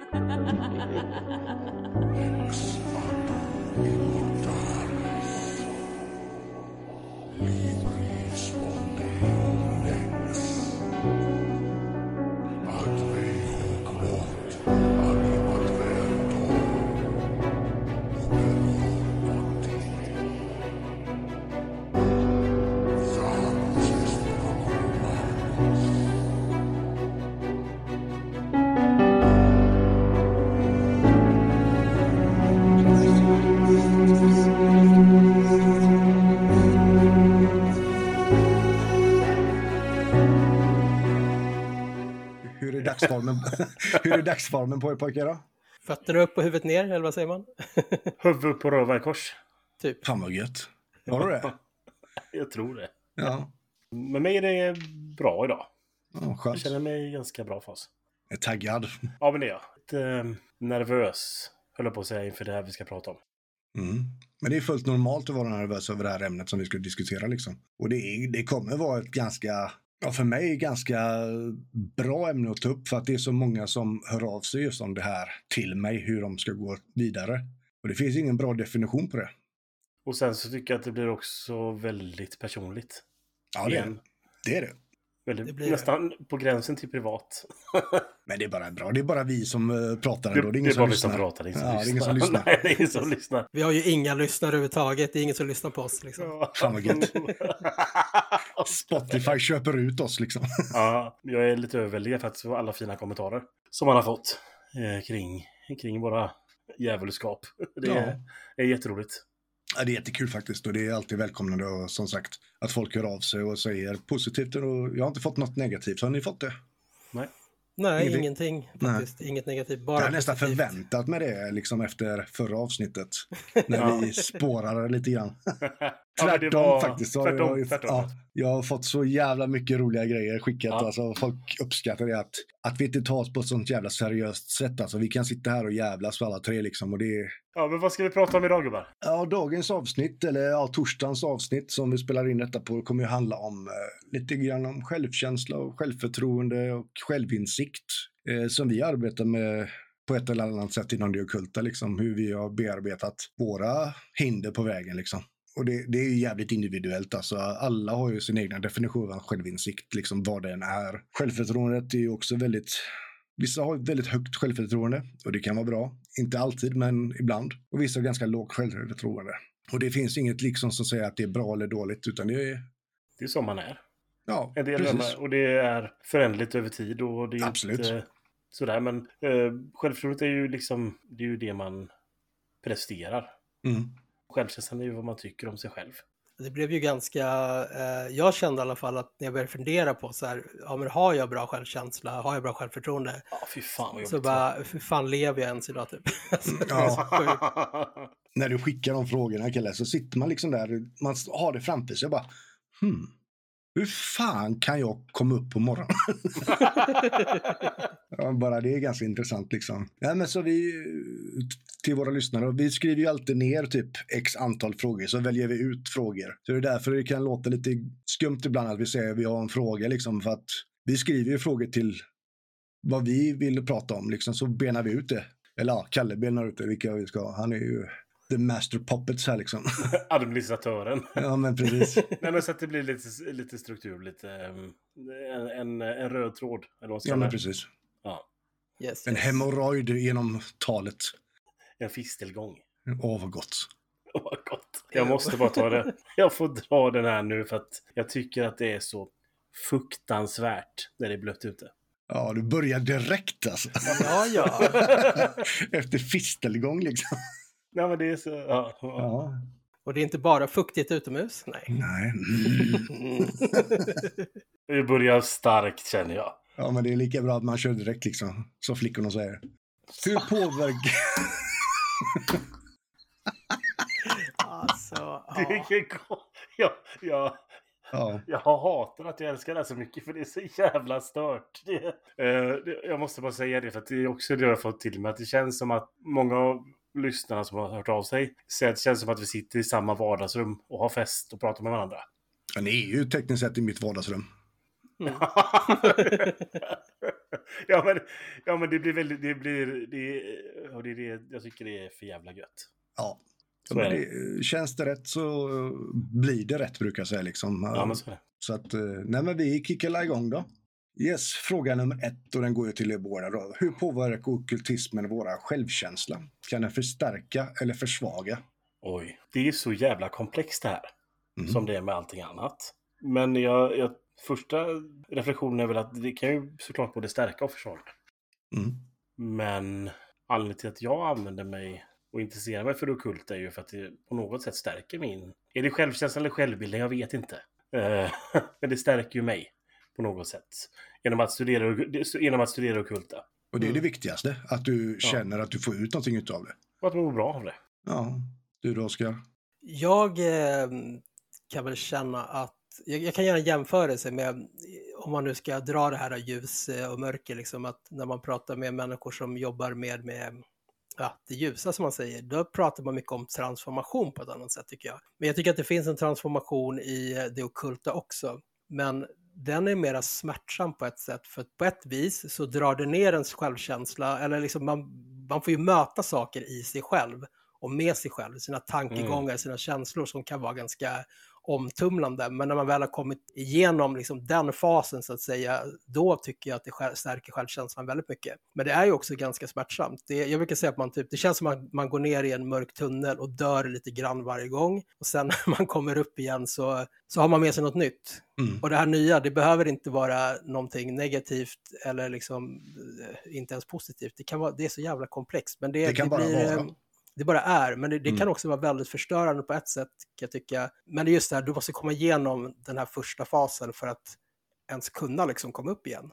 X-Factor. Dagsformen, Hur är dagsformen på er pojkar då? Fötterna upp och huvudet ner, eller vad säger man? Huvud på röva i kors. Typ. Fan vad gött. Har du det? Jag tror det. Ja. Med mig är det bra idag. ja Jag skönt. känner mig i ganska bra fas. Jag är taggad. Ja, men det är jag. Lite eh, nervös, höll jag på att säga, inför det här vi ska prata om. Mm. Men det är fullt normalt att vara nervös över det här ämnet som vi ska diskutera. Liksom. Och det, är, det kommer vara ett ganska, ja för mig, ganska bra ämne att ta upp för att det är så många som hör av sig just om det här till mig, hur de ska gå vidare. Och det finns ingen bra definition på det. Och sen så tycker jag att det blir också väldigt personligt. Ja, det är, det är det. Väldigt, Det blir nästan på gränsen till privat. Men det är bara bra. Det är bara vi som eh, pratar ändå. Det är det ingen är som lyssnar. pratar, det är ingen som Ja, det är ingen lyssnar. som lyssnar. Nej, det är ingen som lyssnar. Vi har ju inga lyssnare överhuvudtaget. Det är ingen som lyssnar på oss. Liksom. Fan vad gött. Spotify köper ut oss liksom. Ja, jag är lite överväldigad för att få alla fina kommentarer som man har fått eh, kring, kring våra djävulskap. Det Ja. är, är jätteroligt. Ja, det är jättekul faktiskt och det är alltid välkomnande och som sagt att folk hör av sig och säger positivt. Och jag har inte fått något negativt. Har ni fått det? Nej, Ingenting. ingenting faktiskt. Inget negativt. Bara jag har nästan förväntat mig det liksom efter förra avsnittet. När Ja. vi spårade lite grann. Tvärtom var- faktiskt. Tvärtom, jag, tvärtom. Ja, jag har fått så jävla mycket roliga grejer skickat. Ja. Alltså, folk uppskattar det. Att, att vi inte tar oss på ett sånt jävla seriöst sätt. Alltså, vi kan sitta här och jävlas för alla tre. Liksom, och det Ja, men vad ska vi prata om idag gubbar? Ja, dagens avsnitt, eller ja, torsdagens avsnitt som vi spelar in detta på, kommer ju handla om eh, lite grann om självkänsla och självförtroende och självinsikt eh, som vi arbetar med på ett eller annat sätt inom det ockulta, liksom hur vi har bearbetat våra hinder på vägen liksom. Och det, det är ju jävligt individuellt, alltså alla har ju sin egna definition av självinsikt, liksom vad den är. Självförtroendet är ju också väldigt Vissa har väldigt högt självförtroende och det kan vara bra. Inte alltid, men ibland. Och vissa har ganska lågt självförtroende. Och det finns inget liksom som säger att det är bra eller dåligt, utan det är... Det är som man är. Ja, En del precis. och det är förändligt över tid och det är Absolut. inte sådär. Men eh, självförtroendet är ju liksom, det är ju det man presterar. Mm. Självkänslan är ju vad man tycker om sig själv. Det blev ju ganska, eh, jag kände i alla fall att när jag började fundera på så här, ja men har jag bra självkänsla, har jag bra självförtroende? Ja, fy fan vad Så bara, hur fan lever jag ens idag typ? Alltså, det Ja. När du skickar de frågorna, Kalle, så sitter man liksom där, man har det framför sig och bara, hmm, hur fan kan jag komma upp på morgonen? ja, bara det är ganska intressant liksom. Ja, men så vi, till våra lyssnare, vi skriver ju alltid ner typ x antal frågor, så väljer vi ut frågor. Så det är därför det kan låta lite skumt ibland att vi säger att vi har en fråga liksom, för att vi skriver ju frågor till vad vi vill prata om, liksom, så benar vi ut det. Eller ja, Kalle benar ut det, vilka vi ska ha. Han är ju the master puppets här liksom. Administratören. ja, men precis. Nej, men så att det blir lite, lite struktur, lite um, en, en, en röd tråd. Eller vad Ja, men precis. Ja, Yes, En yes. hemorrojd genom talet. en fistelgång. Åh, vad gott. Åh, vad gott. Jag måste bara ta det. Jag får dra den här nu för att jag tycker att det är så fruktansvärt när det är blött ute. Ja, du börjar direkt alltså. Ja, ja. Efter fistelgång liksom. Nej, men det är så... Ja, ja. Ja. Och det är inte bara fuktigt utomhus, nej. Nej. Mm. Vi börjar starkt känner jag. Ja, men det är lika bra att man kör direkt liksom. Som flickorna säger. Hur påverkar... Alltså, Det ja. är gott. Jag, jag, Ja. jag hatar att jag älskar det här så mycket för det är så jävla stört. Det, eh, det, jag måste bara säga det för att det är också det jag har fått till mig. Att det känns som att många av lyssnarna som har hört av sig att det känns som att vi sitter i samma vardagsrum och har fest och pratar med varandra. Ja, ni är ju tekniskt sett i mitt vardagsrum. Mm. ja, men, ja, men det blir väldigt... Det blir... Det, och det, är det, jag tycker det är för jävla gött. Ja. Så Men det, känns det rätt så blir det rätt brukar jag säga. Liksom. Ja, men så är det. Så att, eh, nej men vi kickar igång då. Yes, fråga nummer ett och den går ju till er båda då. Hur påverkar ockultismen våra självkänsla? Kan den förstärka eller försvaga? Oj, det är så jävla komplext det här. Mhm. Som det är med allting annat. Men jag, jag, första reflektionen är väl att det kan ju såklart både stärka och försvaga. Mm. Men anledningen till att jag använder mig och intresserar mig för det ockulta är ju för att det på något sätt stärker min... Är det självkänsla eller självbilden? Jag vet inte. Eh, Men det stärker ju mig på något sätt. Genom att studera, genom att studera ockulta. Och det är Mm. det viktigaste, att du känner att du får ut någonting utav det. Och att man mår bra av det. Ja, du då Oskar? Jag eh, kan väl känna att, jag, jag kan göra en jämförelse med, om man nu ska dra det här ljus eh, och mörker, liksom, att när man pratar med människor som jobbar med, med ja, det ljusa som man säger, då pratar man mycket om transformation på ett annat sätt tycker jag. Men jag tycker att det finns en transformation i eh, det ockulta också. Men den är mera smärtsam på ett sätt, för att på ett vis så drar det ner ens självkänsla, eller liksom man, man får ju möta saker i sig själv och med sig själv, sina tankegångar, sina känslor som kan vara ganska omtumlande. Men när man väl har kommit igenom liksom den fasen så att säga, då tycker jag att det stärker självkänslan väldigt mycket. Men det är ju också ganska smärtsamt. Det, jag brukar säga att man typ, det känns som att man, går ner i en mörk tunnel och dör lite grann varje gång. Och sen när man kommer upp igen så, så har man med sig något nytt. Mm. Och det här nya, det behöver inte vara någonting negativt eller liksom eh, inte ens positivt. Det, kan vara, det är så jävla komplext. Men det, Det kan bara blir, vara. Det bara är, men det, det Mm. kan också vara väldigt förstörande på ett sätt kan jag tycka. Men det är just det här, du måste komma igenom den här första fasen för att ens kunna liksom komma upp igen.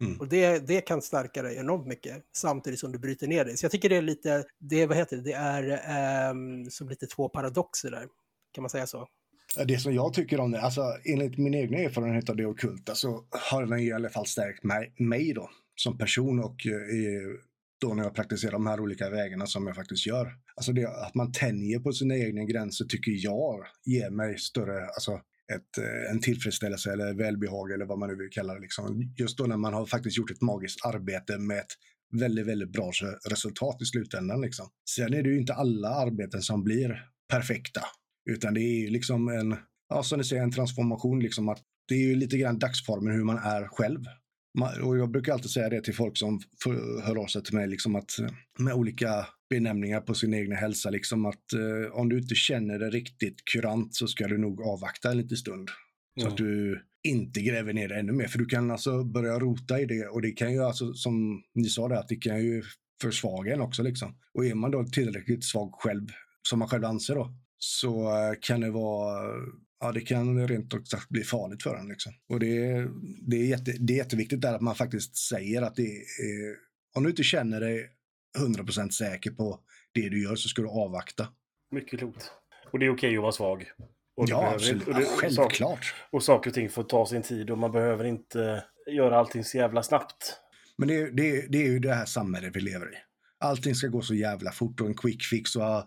Mm. Och det, det kan stärka dig enormt mycket samtidigt som du bryter ner dig. Så jag tycker det är lite, det, vad heter det, det är ehm, som lite två paradoxer där. Kan man säga så? Det som jag tycker om det, alltså enligt min egna erfarenhet av det ockulta så har den i alla fall stärkt mig, mig då som person och eh, då när jag praktiserar de här olika vägarna som jag faktiskt gör. Alltså det, att man tänjer på sina egna gränser tycker jag ger mig större, alltså ett, eh, en tillfredsställelse eller välbehag eller vad man nu vill kalla det. Liksom. Just då när man har faktiskt gjort ett magiskt arbete med ett väldigt, väldigt bra resultat i slutändan. Liksom. Sen är det ju inte alla arbeten som blir perfekta. Utan det är ju liksom en, ja, som ni säger, en transformation. Liksom att det är ju lite grann dagsformen hur man är själv. Och jag brukar alltid säga det till folk som hör av sig till mig, liksom att eh, med olika benämningar på sin egna hälsa, liksom att eh, om du inte känner det riktigt kurant så ska du nog avvakta en liten stund. Så Mm. att du inte gräver ner det ännu mer. För du kan alltså börja rota i det och det kan ju alltså, som ni sa där, att det kan ju försvaga en också liksom. Och är man då tillräckligt svag själv, som man själv anser då, så eh, kan det vara, ja det kan rent ut sagt bli farligt för en liksom. Och det, är- det, är jätte, det är jätteviktigt där att man faktiskt säger att det är, om du inte känner dig 100% säker på det du gör så ska du avvakta. Mycket klokt. Och det är okej att vara svag. Och ja, absolut. och det- ja, och sak- självklart. Och saker och ting får ta sin tid och man behöver inte göra allting så jävla snabbt. Men det, är- det, det är ju det här samhället vi lever i. Allting ska gå så jävla fort och en quick fix och eh,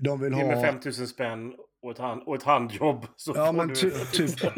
de vill Ge mig ha... 5000 spänn och ett, hand, och ett handjobb så Ja, men du... ty, typ.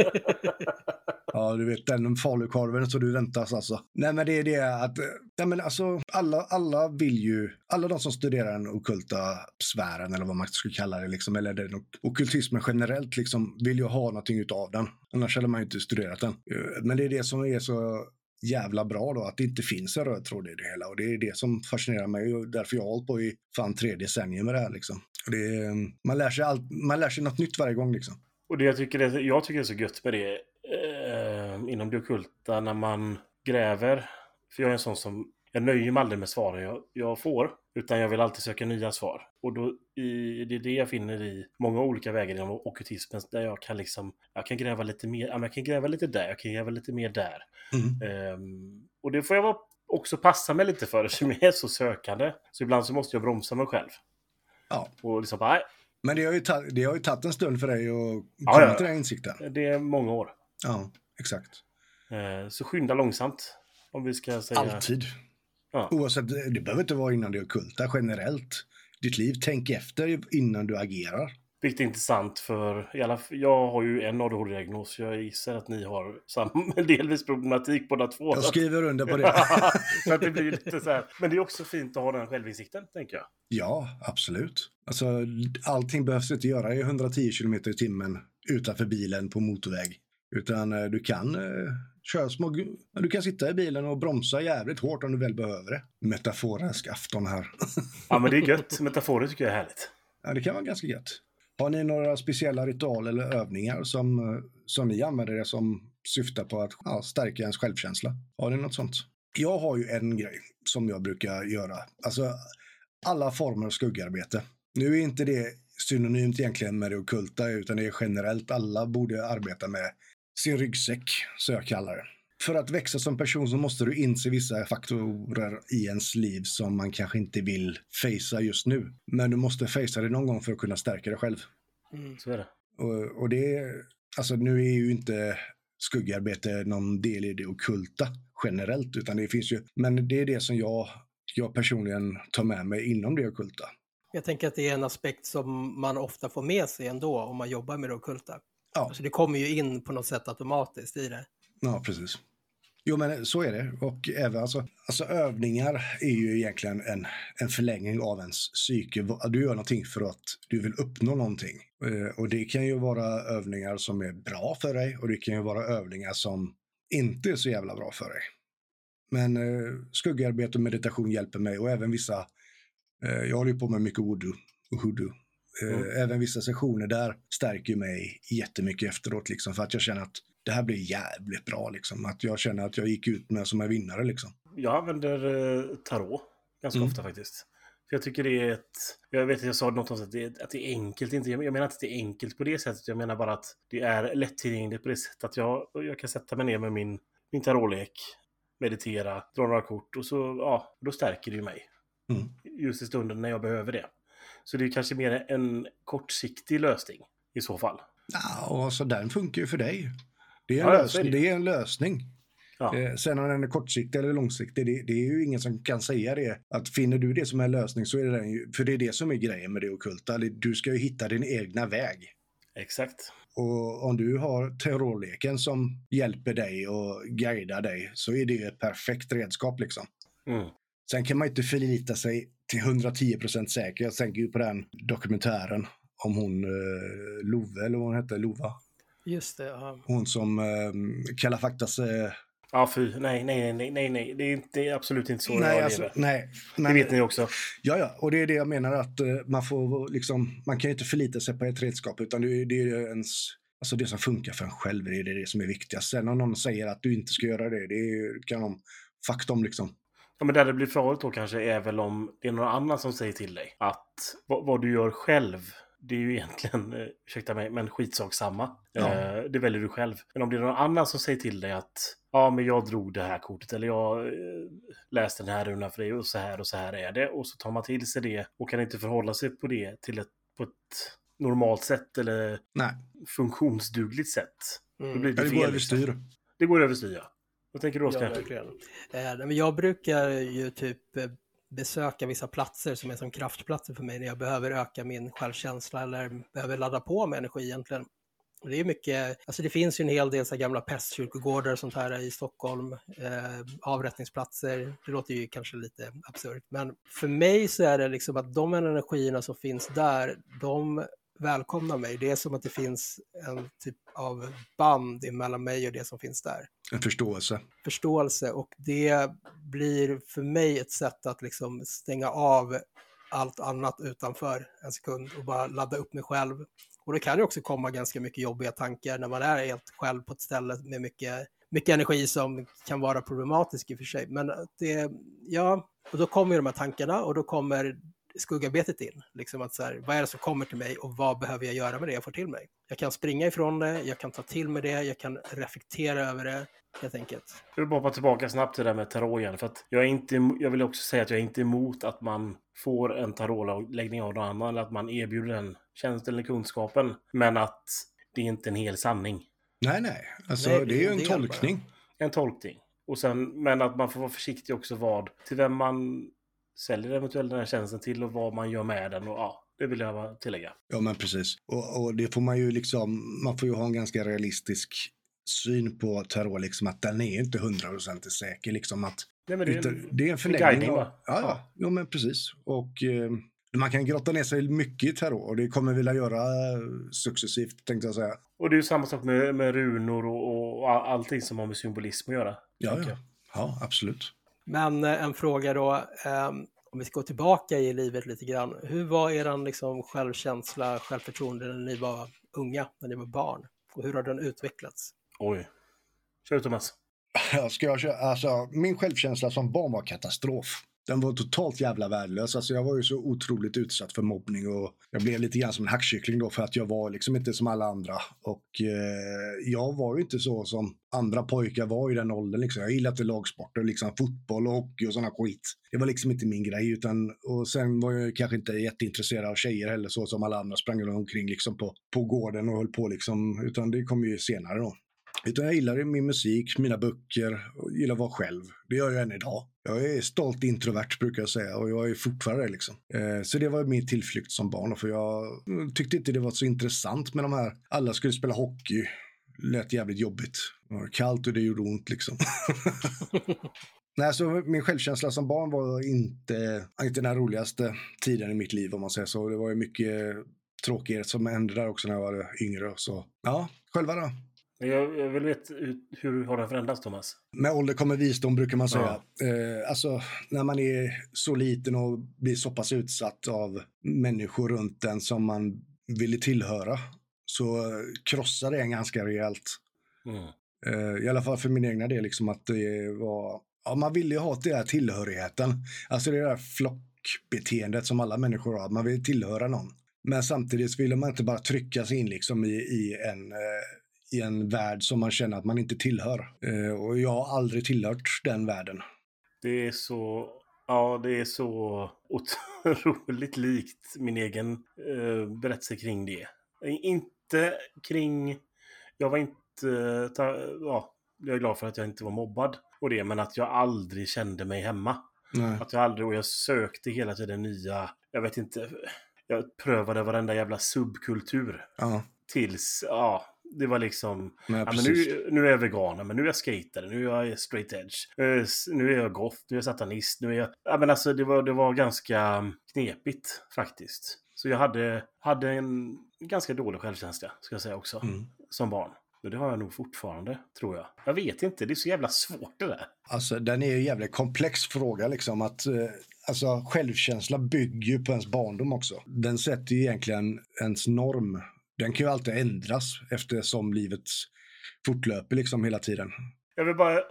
Ja, du vet den falukorven så du väntas alltså. Nej, men det är det att, nej men alltså alla, alla vill ju, alla de som studerar den ockulta sfären eller vad man ska kalla det liksom, eller den ok- ockultismen generellt liksom, vill ju ha någonting utav den. Annars hade man ju inte studerat den. Eh, Men det är det som är så jävla bra då, att det inte finns en röd tråd i det hela. Och det är det som fascinerar mig och därför jag har hållit på i fan tre decennier med det här liksom. Och det är, man, lär sig allt, man lär sig något nytt varje gång liksom. Och det jag tycker, är, jag tycker är så gött med det eh, inom det ockulta när man gräver. För jag är en sån som, jag nöjer mig aldrig med svaren jag, jag får. Utan jag vill alltid söka nya svar. Och då, i, det är det jag finner i många olika vägar inom ockultismen. Där jag kan liksom, jag kan gräva lite mer, jag kan gräva lite där, jag kan gräva lite mer där. Mm. Ehm, och det får jag vara, också passa mig lite för eftersom jag är så sökande. Så ibland så måste jag bromsa mig själv. Ja. Och liksom, nej, Men det har, ju ta, det har ju tagit en stund för dig att Ja, komma ja. till den insikten. det är många år. Ja, exakt. Eh, Så skynda långsamt. Om vi ska säga... Alltid. Ja. Oavsett, det behöver inte vara innan det ockulta generellt. Ditt liv, tänk efter innan du agerar. Vilket är intressant för i alla, jag har ju en ADHD-diagnos. Jag gissar att ni har samma, delvis problematik båda två. Jag skriver under på det. så att det blir lite så här. Men det är också fint att ha den självinsikten, tänker jag. Ja, absolut. Alltså, allting behövs inte göra i 110 km i timmen utanför bilen på motorväg. Utan eh, du kan eh, köra små... Du kan sitta i bilen och bromsa jävligt hårt om du väl behöver det. Metaforisk afton här. ja, men det är gött. Metaforer tycker jag är härligt. Ja, det kan vara ganska gött. Har ni några speciella ritualer eller övningar som, eh, som ni använder det som syftar på att ja, stärka ens självkänsla? Har ni något sånt? Jag har ju en grej som jag brukar göra. Alltså, alla former av skuggarbete. Nu är inte det synonymt egentligen med det okulta, utan det är generellt. Alla borde arbeta med sin ryggsäck, så jag kallar det. För att växa som person så måste du inse vissa faktorer i ens liv som man kanske inte vill facea just nu. Men du måste facea det någon gång för att kunna stärka dig själv. Mm. Så är det. Och, och det, alltså nu är ju inte skuggarbete någon del i det okulta generellt, utan det finns ju, men det är det som jag, jag personligen tar med mig inom det okulta. Jag tänker att det är en aspekt som man ofta får med sig ändå om man jobbar med det okulta. Ja. Alltså det kommer ju in på något sätt automatiskt i det. Ja, precis. Jo, men så är det. Och även alltså, alltså övningar är ju egentligen en, en förlängning av ens psyke. Du gör någonting för att du vill uppnå någonting. Eh, och det kan ju vara övningar som är bra för dig och det kan ju vara övningar som inte är så jävla bra för dig. Men eh, skuggarbete och meditation hjälper mig och även vissa, eh, jag håller ju på med mycket voodoo och hoodoo. Eh, mm. Även vissa sessioner där stärker mig jättemycket efteråt, liksom, för att jag känner att det här blir jävligt bra. Liksom. Att jag känner att jag gick ut med som en vinnare. Liksom. Jag använder eh, tarot ganska mm. ofta faktiskt. För jag tycker det är ett... Jag vet att jag sa något om att det, att det är enkelt. Inte, jag menar inte att det är enkelt på det sättet. Jag menar bara att det är lättillgängligt på det sättet att jag, jag kan sätta mig ner med min, min tarotlek, meditera, dra några kort och så, ja, då stärker det ju mig. Mm. Just i stunden när jag behöver det. Så det är kanske mer en kortsiktig lösning i så fall. Ja, alltså den funkar ju för dig. Det är en, ja, lösning, det. är en lösning. Ja. Eh, sen om den är kortsiktig eller långsiktig, det, det, är ju ingen som kan säga det. Att finner du det som en lösning så är det den ju, för det är det som är grejen med det okulta. Du ska ju hitta din egna väg. Exakt. Och om du har terrorleken som hjälper dig och guidar dig så är det ju ett perfekt redskap liksom. Mm. Sen kan man inte förlita sig till 110 procent säker. Jag tänker ju på den dokumentären om hon eh, Love, eller vad hon hette, Lova. Just det. Ja. Hon som eh, Kalla faktas... Eh... Ja, fy. Nej, nej, nej, nej, nej. Det är, inte, det är absolut inte så nej, jag alltså, lever. Nej, men, det vet ni också. Ja, ja. Och det är det jag menar att uh, man får liksom... Man kan ju inte förlita sig på ett redskap, utan det, det är ens... Alltså det som funkar för en själv, det är det som är viktigast. Sen om någon säger att du inte ska göra det, det kan de fakta om liksom. Ja, men där det blir farligt då kanske är väl om det är någon annan som säger till dig att vad, vad du gör själv det är ju egentligen, eh, ursäkta mig, men skitsak samma. Ja. Eh, det väljer du själv. Men om det är någon annan som säger till dig att ja, men jag drog det här kortet eller jag eh, läste den här runan för dig och så här och så här är det. Och så tar man till sig det och kan inte förhålla sig på det till ett, på ett normalt sätt eller Nej. funktionsdugligt sätt. Mm. Då blir det, det går överstyr. Liksom. Det går överstyr, ja. Vad tänker du, Oskar? Ja, jag brukar ju typ besöka vissa platser som är som kraftplatser för mig när jag behöver öka min självkänsla eller behöver ladda på med energi egentligen. Det är mycket, alltså det finns ju en hel del så gamla pestkyrkogårdar och sånt här i Stockholm, eh, avrättningsplatser. Det låter ju kanske lite absurt, men för mig så är det liksom att de energierna som finns där, de välkomnar mig. Det är som att det finns en typ av band emellan mig och det som finns där. En förståelse. Förståelse och det blir för mig ett sätt att liksom stänga av allt annat utanför en sekund och bara ladda upp mig själv. Och det kan ju också komma ganska mycket jobbiga tankar när man är helt själv på ett ställe med mycket, mycket energi som kan vara problematisk i och för sig. Men det, ja, och då kommer ju de här tankarna och då kommer skuggarbetet in. Liksom att så här, vad är det som kommer till mig och vad behöver jag göra med det jag får till mig? Jag kan springa ifrån det, jag kan ta till mig det, jag kan reflektera över det, helt enkelt. Jag vill bara vara tillbaka snabbt till det där med tarot igen, för att jag är inte, jag vill också säga att jag är inte emot att man får en tarotläggning av någon annan, eller att man erbjuder den tjänsten eller kunskapen, men att det är inte en hel sanning. Nej, nej, alltså nej, det, det är ju en tolkning. Bara. En tolkning. Och sen, men att man får vara försiktig också vad, till vem man säljer eventuellt den här tjänsten till och vad man gör med den och ja, Det vill jag tillägga. Ja, men precis. Och, och det får man ju liksom, man får ju ha en ganska realistisk syn på terror, liksom att den är inte hundraprocentigt säker. Liksom att, Nej, men det, är en, det är en förlängning. ja, ja, jo, men precis. Och eh, man kan grotta ner sig mycket i terror och det kommer vi vilja göra eh, successivt, tänkte jag säga. Och det är ju samma sak med, med runor och, och all- allting som har med symbolism att göra. Ja, ja. ja absolut. Men eh, en fråga då, ehm, om vi ska gå tillbaka i livet lite grann. Hur var er liksom, självkänsla, självförtroende när ni var unga, när ni var barn? Och hur har den utvecklats? Oj. Kör Thomas. Ja, Ska jag köra? Alltså, min självkänsla som barn var katastrof. Den var totalt jävla värdelös. Alltså, jag var ju så otroligt utsatt för mobbning och jag blev lite grann som en hackkyckling då för att jag var liksom inte som alla andra. Och eh, jag var ju inte så som andra pojkar var i den åldern. Liksom. Jag gillade inte lagsporter, liksom fotboll och hockey och sådana skit. Det var liksom inte min grej. Utan, och sen var jag kanske inte jätteintresserad av tjejer heller så som alla andra sprang omkring liksom på, på gården och höll på liksom. Utan det kom ju senare då. Utan jag gillar min musik, mina böcker och gillar att vara själv. Det gör jag än idag. Jag är stolt introvert brukar jag säga och jag är fortfarande det liksom. Eh, så det var min tillflykt som barn för jag mm, tyckte inte det var så intressant med de här. Alla skulle spela hockey. Lät jävligt jobbigt. Det var kallt och det gjorde ont liksom. Nej, så min självkänsla som barn var inte, inte den roligaste tiden i mitt liv om man säger så. Det var ju mycket tråkighet som hände där också när jag var yngre. Så ja, själva då? Jag, jag vill veta hur, har den förändrats Thomas? Med ålder kommer visdom brukar man säga. Eh, alltså när man är så liten och blir så pass utsatt av människor runt en som man ville tillhöra så krossar det en ganska rejält. Mm. Eh, I alla fall för min egna del, liksom att det var... Ja, man ville ju ha den här tillhörigheten. Alltså det där flockbeteendet som alla människor har. Man vill tillhöra någon. Men samtidigt ville man inte bara trycka sig in liksom i, i en... Eh, i en värld som man känner att man inte tillhör. Eh, och jag har aldrig tillhört den världen. Det är så... Ja, det är så otroligt likt min egen eh, berättelse kring det. Inte kring... Jag var inte... Ta, ja, jag är glad för att jag inte var mobbad och det, men att jag aldrig kände mig hemma. Nej. Att jag aldrig... Och jag sökte hela tiden nya... Jag vet inte. Jag prövade varenda jävla subkultur. Ja, Tills... Ja, det var liksom... nej, Ja, men nu, nu är jag vegan, men nu är jag skatare, nu är jag straight edge. Eh, Nu är jag goth, nu är jag satanist, nu är jag... Ja, men alltså det var, det var ganska knepigt faktiskt. Så jag hade, hade en ganska dålig självkänsla, ska jag säga också, Mm. som barn. Och det har jag nog fortfarande, tror jag. Jag vet inte, det är så jävla svårt det där. Alltså, den är ju en jävligt komplex fråga. Liksom, att, eh, alltså, självkänsla bygger ju på ens barndom också. Den sätter ju egentligen ens norm. Den kan ju alltid ändras eftersom livet fortlöper liksom hela tiden. Jag vill bara eh,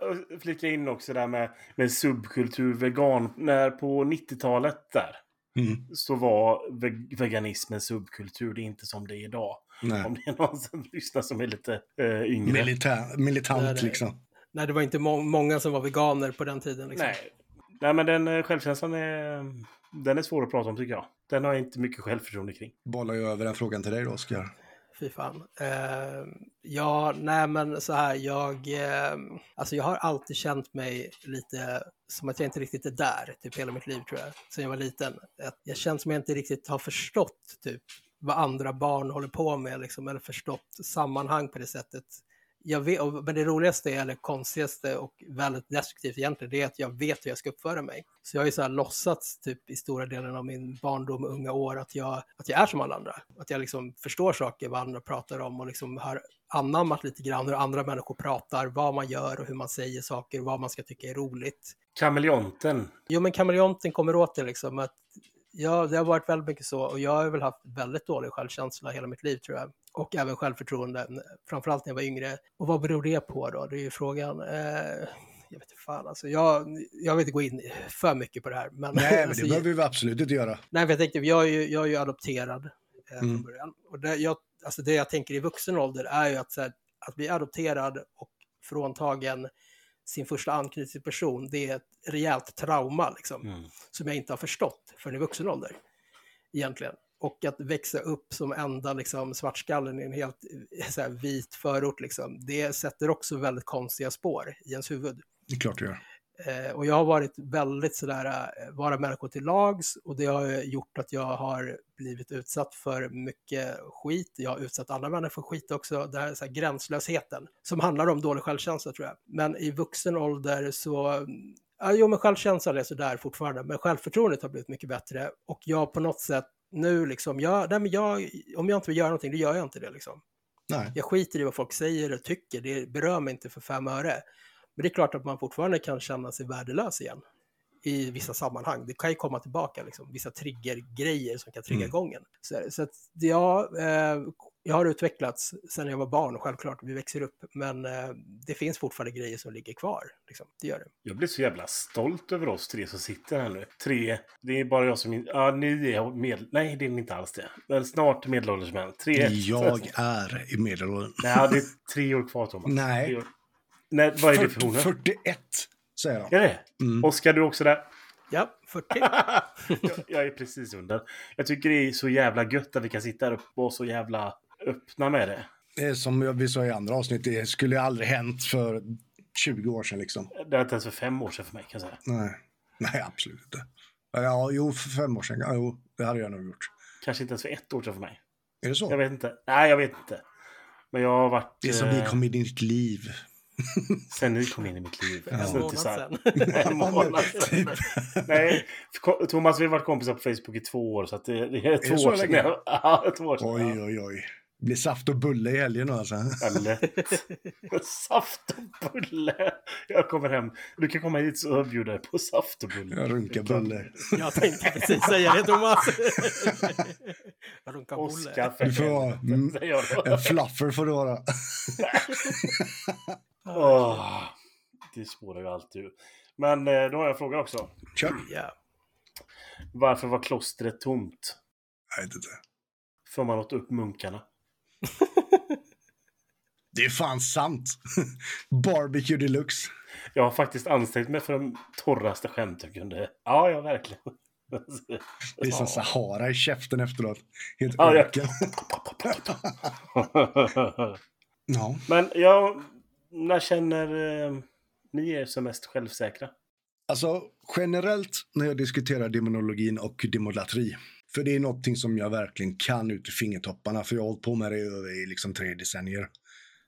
flika in också där med, med subkultur, vegan. När på 90-talet där Mm. så var ve- veganismen subkultur. Det är inte som det är idag. Nej. Om det är någon som lyssnar som är lite eh, yngre. Militär, militant Nej, det- liksom. Nej, det var inte må många som var veganer på den tiden. Liksom. Nej. Nej, men den eh, självkänslan är, den är svår att prata om tycker jag. Den har jag inte mycket självförtroende kring. Bollar jag över den frågan till dig då, Oskar. Fy fan. Eh, ja, nej men så här, jag, eh, alltså jag har alltid känt mig lite som att jag inte riktigt är där, typ hela mitt liv tror jag, sen jag var liten. Jag känner som att jag inte riktigt har förstått typ vad andra barn håller på med, liksom, eller förstått sammanhang på det sättet. Jag vet, men det roligaste, eller konstigaste och väldigt destruktivt egentligen, det är att jag vet hur jag ska uppföra mig. Så jag har ju så här låtsats typ i stora delen av min barndom och unga år att jag, att jag är som alla andra. Att jag liksom förstår saker, vad andra pratar om och liksom har anammat lite grann hur andra människor pratar, vad man gör och hur man säger saker, vad man ska tycka är roligt. Kameleonten. Jo, men kameleonten kommer åt det liksom. Att, ja, det har varit väldigt mycket så och jag har väl haft väldigt dålig självkänsla hela mitt liv tror jag. Och även självförtroende, framförallt när jag var yngre. Och vad beror det på då? Det är ju frågan. Eh, jag vet inte fan alltså. Jag, jag vill inte gå in för mycket på det här. Men, Nej, men alltså, det behöver vi absolut inte göra. Nej, för jag tänkte, jag är ju, jag är ju adopterad eh, Mm. från början. Och det jag, alltså det jag tänker i vuxen ålder är ju att, här, att bli adopterad och fråntagen sin första anknytningsperson, det är ett rejält trauma liksom, Mm. som jag inte har förstått förrän i vuxen ålder. Egentligen. Och att växa upp som enda liksom, svartskallen i en helt eh, så här, vit förort, liksom, det sätter också väldigt konstiga spår i ens huvud. Det är klart det gör. Eh, och jag har varit väldigt sådär, eh, vara människor till lags och det har gjort att jag har blivit utsatt för mycket skit. Jag har utsatt andra människor för skit också. Det här, så här gränslösheten som handlar om dålig självkänsla tror jag. Men i vuxen ålder så Ja, jo, men självkänslan är sådär fortfarande, men självförtroendet har blivit mycket bättre. Och jag på något sätt nu liksom, jag, nej, men jag, om jag inte vill göra någonting, då gör jag inte det liksom. Nej. Jag skiter i vad folk säger och tycker, det berör mig inte för fem öre. Men det är klart att man fortfarande kan känna sig värdelös igen i vissa sammanhang. Det kan ju komma tillbaka, liksom, vissa triggergrejer som kan trigga Mm. igången. Så, så att ja, eh, jag har utvecklats sedan jag var barn, självklart, vi växer upp, men eh, det finns fortfarande grejer som ligger kvar. Liksom. Det gör det. Jag blir så jävla stolt över oss tre som sitter här nu. Tre, det är bara jag som... Ja, ni är med... Nej, det är inte alls det. Men snart medelålders män. Tre... Jag är i medelåldern. Nej, det är tre år kvar, Thomas. Nej. Nej, vad är det för 40, hornet? 41 säger de. Är det? Mm. Oskar, du också där? Ja, 40. jag, jag är precis under. Jag tycker det är så jävla gött att vi kan sitta här uppe och vara så jävla öppna med det. Det är som vi sa i andra avsnitt, det skulle aldrig hänt för 20 år sedan liksom. Det har inte ens för fem år sedan för mig kan jag säga. Nej, Nej absolut inte. Ja, jo, för fem år sedan. Ja, jo, det hade jag nog gjort. Kanske inte ens för ett år sedan för mig. Är det så? Jag vet inte. Nej, jag vet inte. Men jag har varit... Det är som eh, vi kom in i ditt liv. Sen ni kom in i mitt liv. Ja. En Alltså, månad här- sedan. En månad. Typ. Nej, Ko- Thomas, vi har varit kompisar på Facebook i två år, så att det, det är två det så år sedan. Ja, två år sedan. Oj, oj, oj. Det blir saft och bulle i helgen alltså. Ja, lätt. Saft och bulle. Jag kommer hem. Du kan komma hit så bjuder jag på saft och bulle. Jag runkar bulle. Jag tänkte precis säga det, Thomas. Jag runkar. Oskar för Du får vara mm, en fluffer får det vara. Åh, det spårar ju alltid ur. Men eh, då har jag en fråga också. Kör. Ja. Varför var klostret tomt? Jag vet inte. För man åt upp munkarna. Det är fan sant. Barbecue deluxe. Jag har faktiskt ansträngt mig för de torraste skämt jag kunde. Ja, ja, verkligen. Det är som Sahara i käften efteråt. Helt Ja, ja. öken. Ja. Men ja, när känner eh, ni er som mest självsäkra? Alltså generellt när jag diskuterar demonologin och demolatri. För det är någonting som jag verkligen kan ut i fingertopparna. För jag har hållit på med det i liksom tre decennier.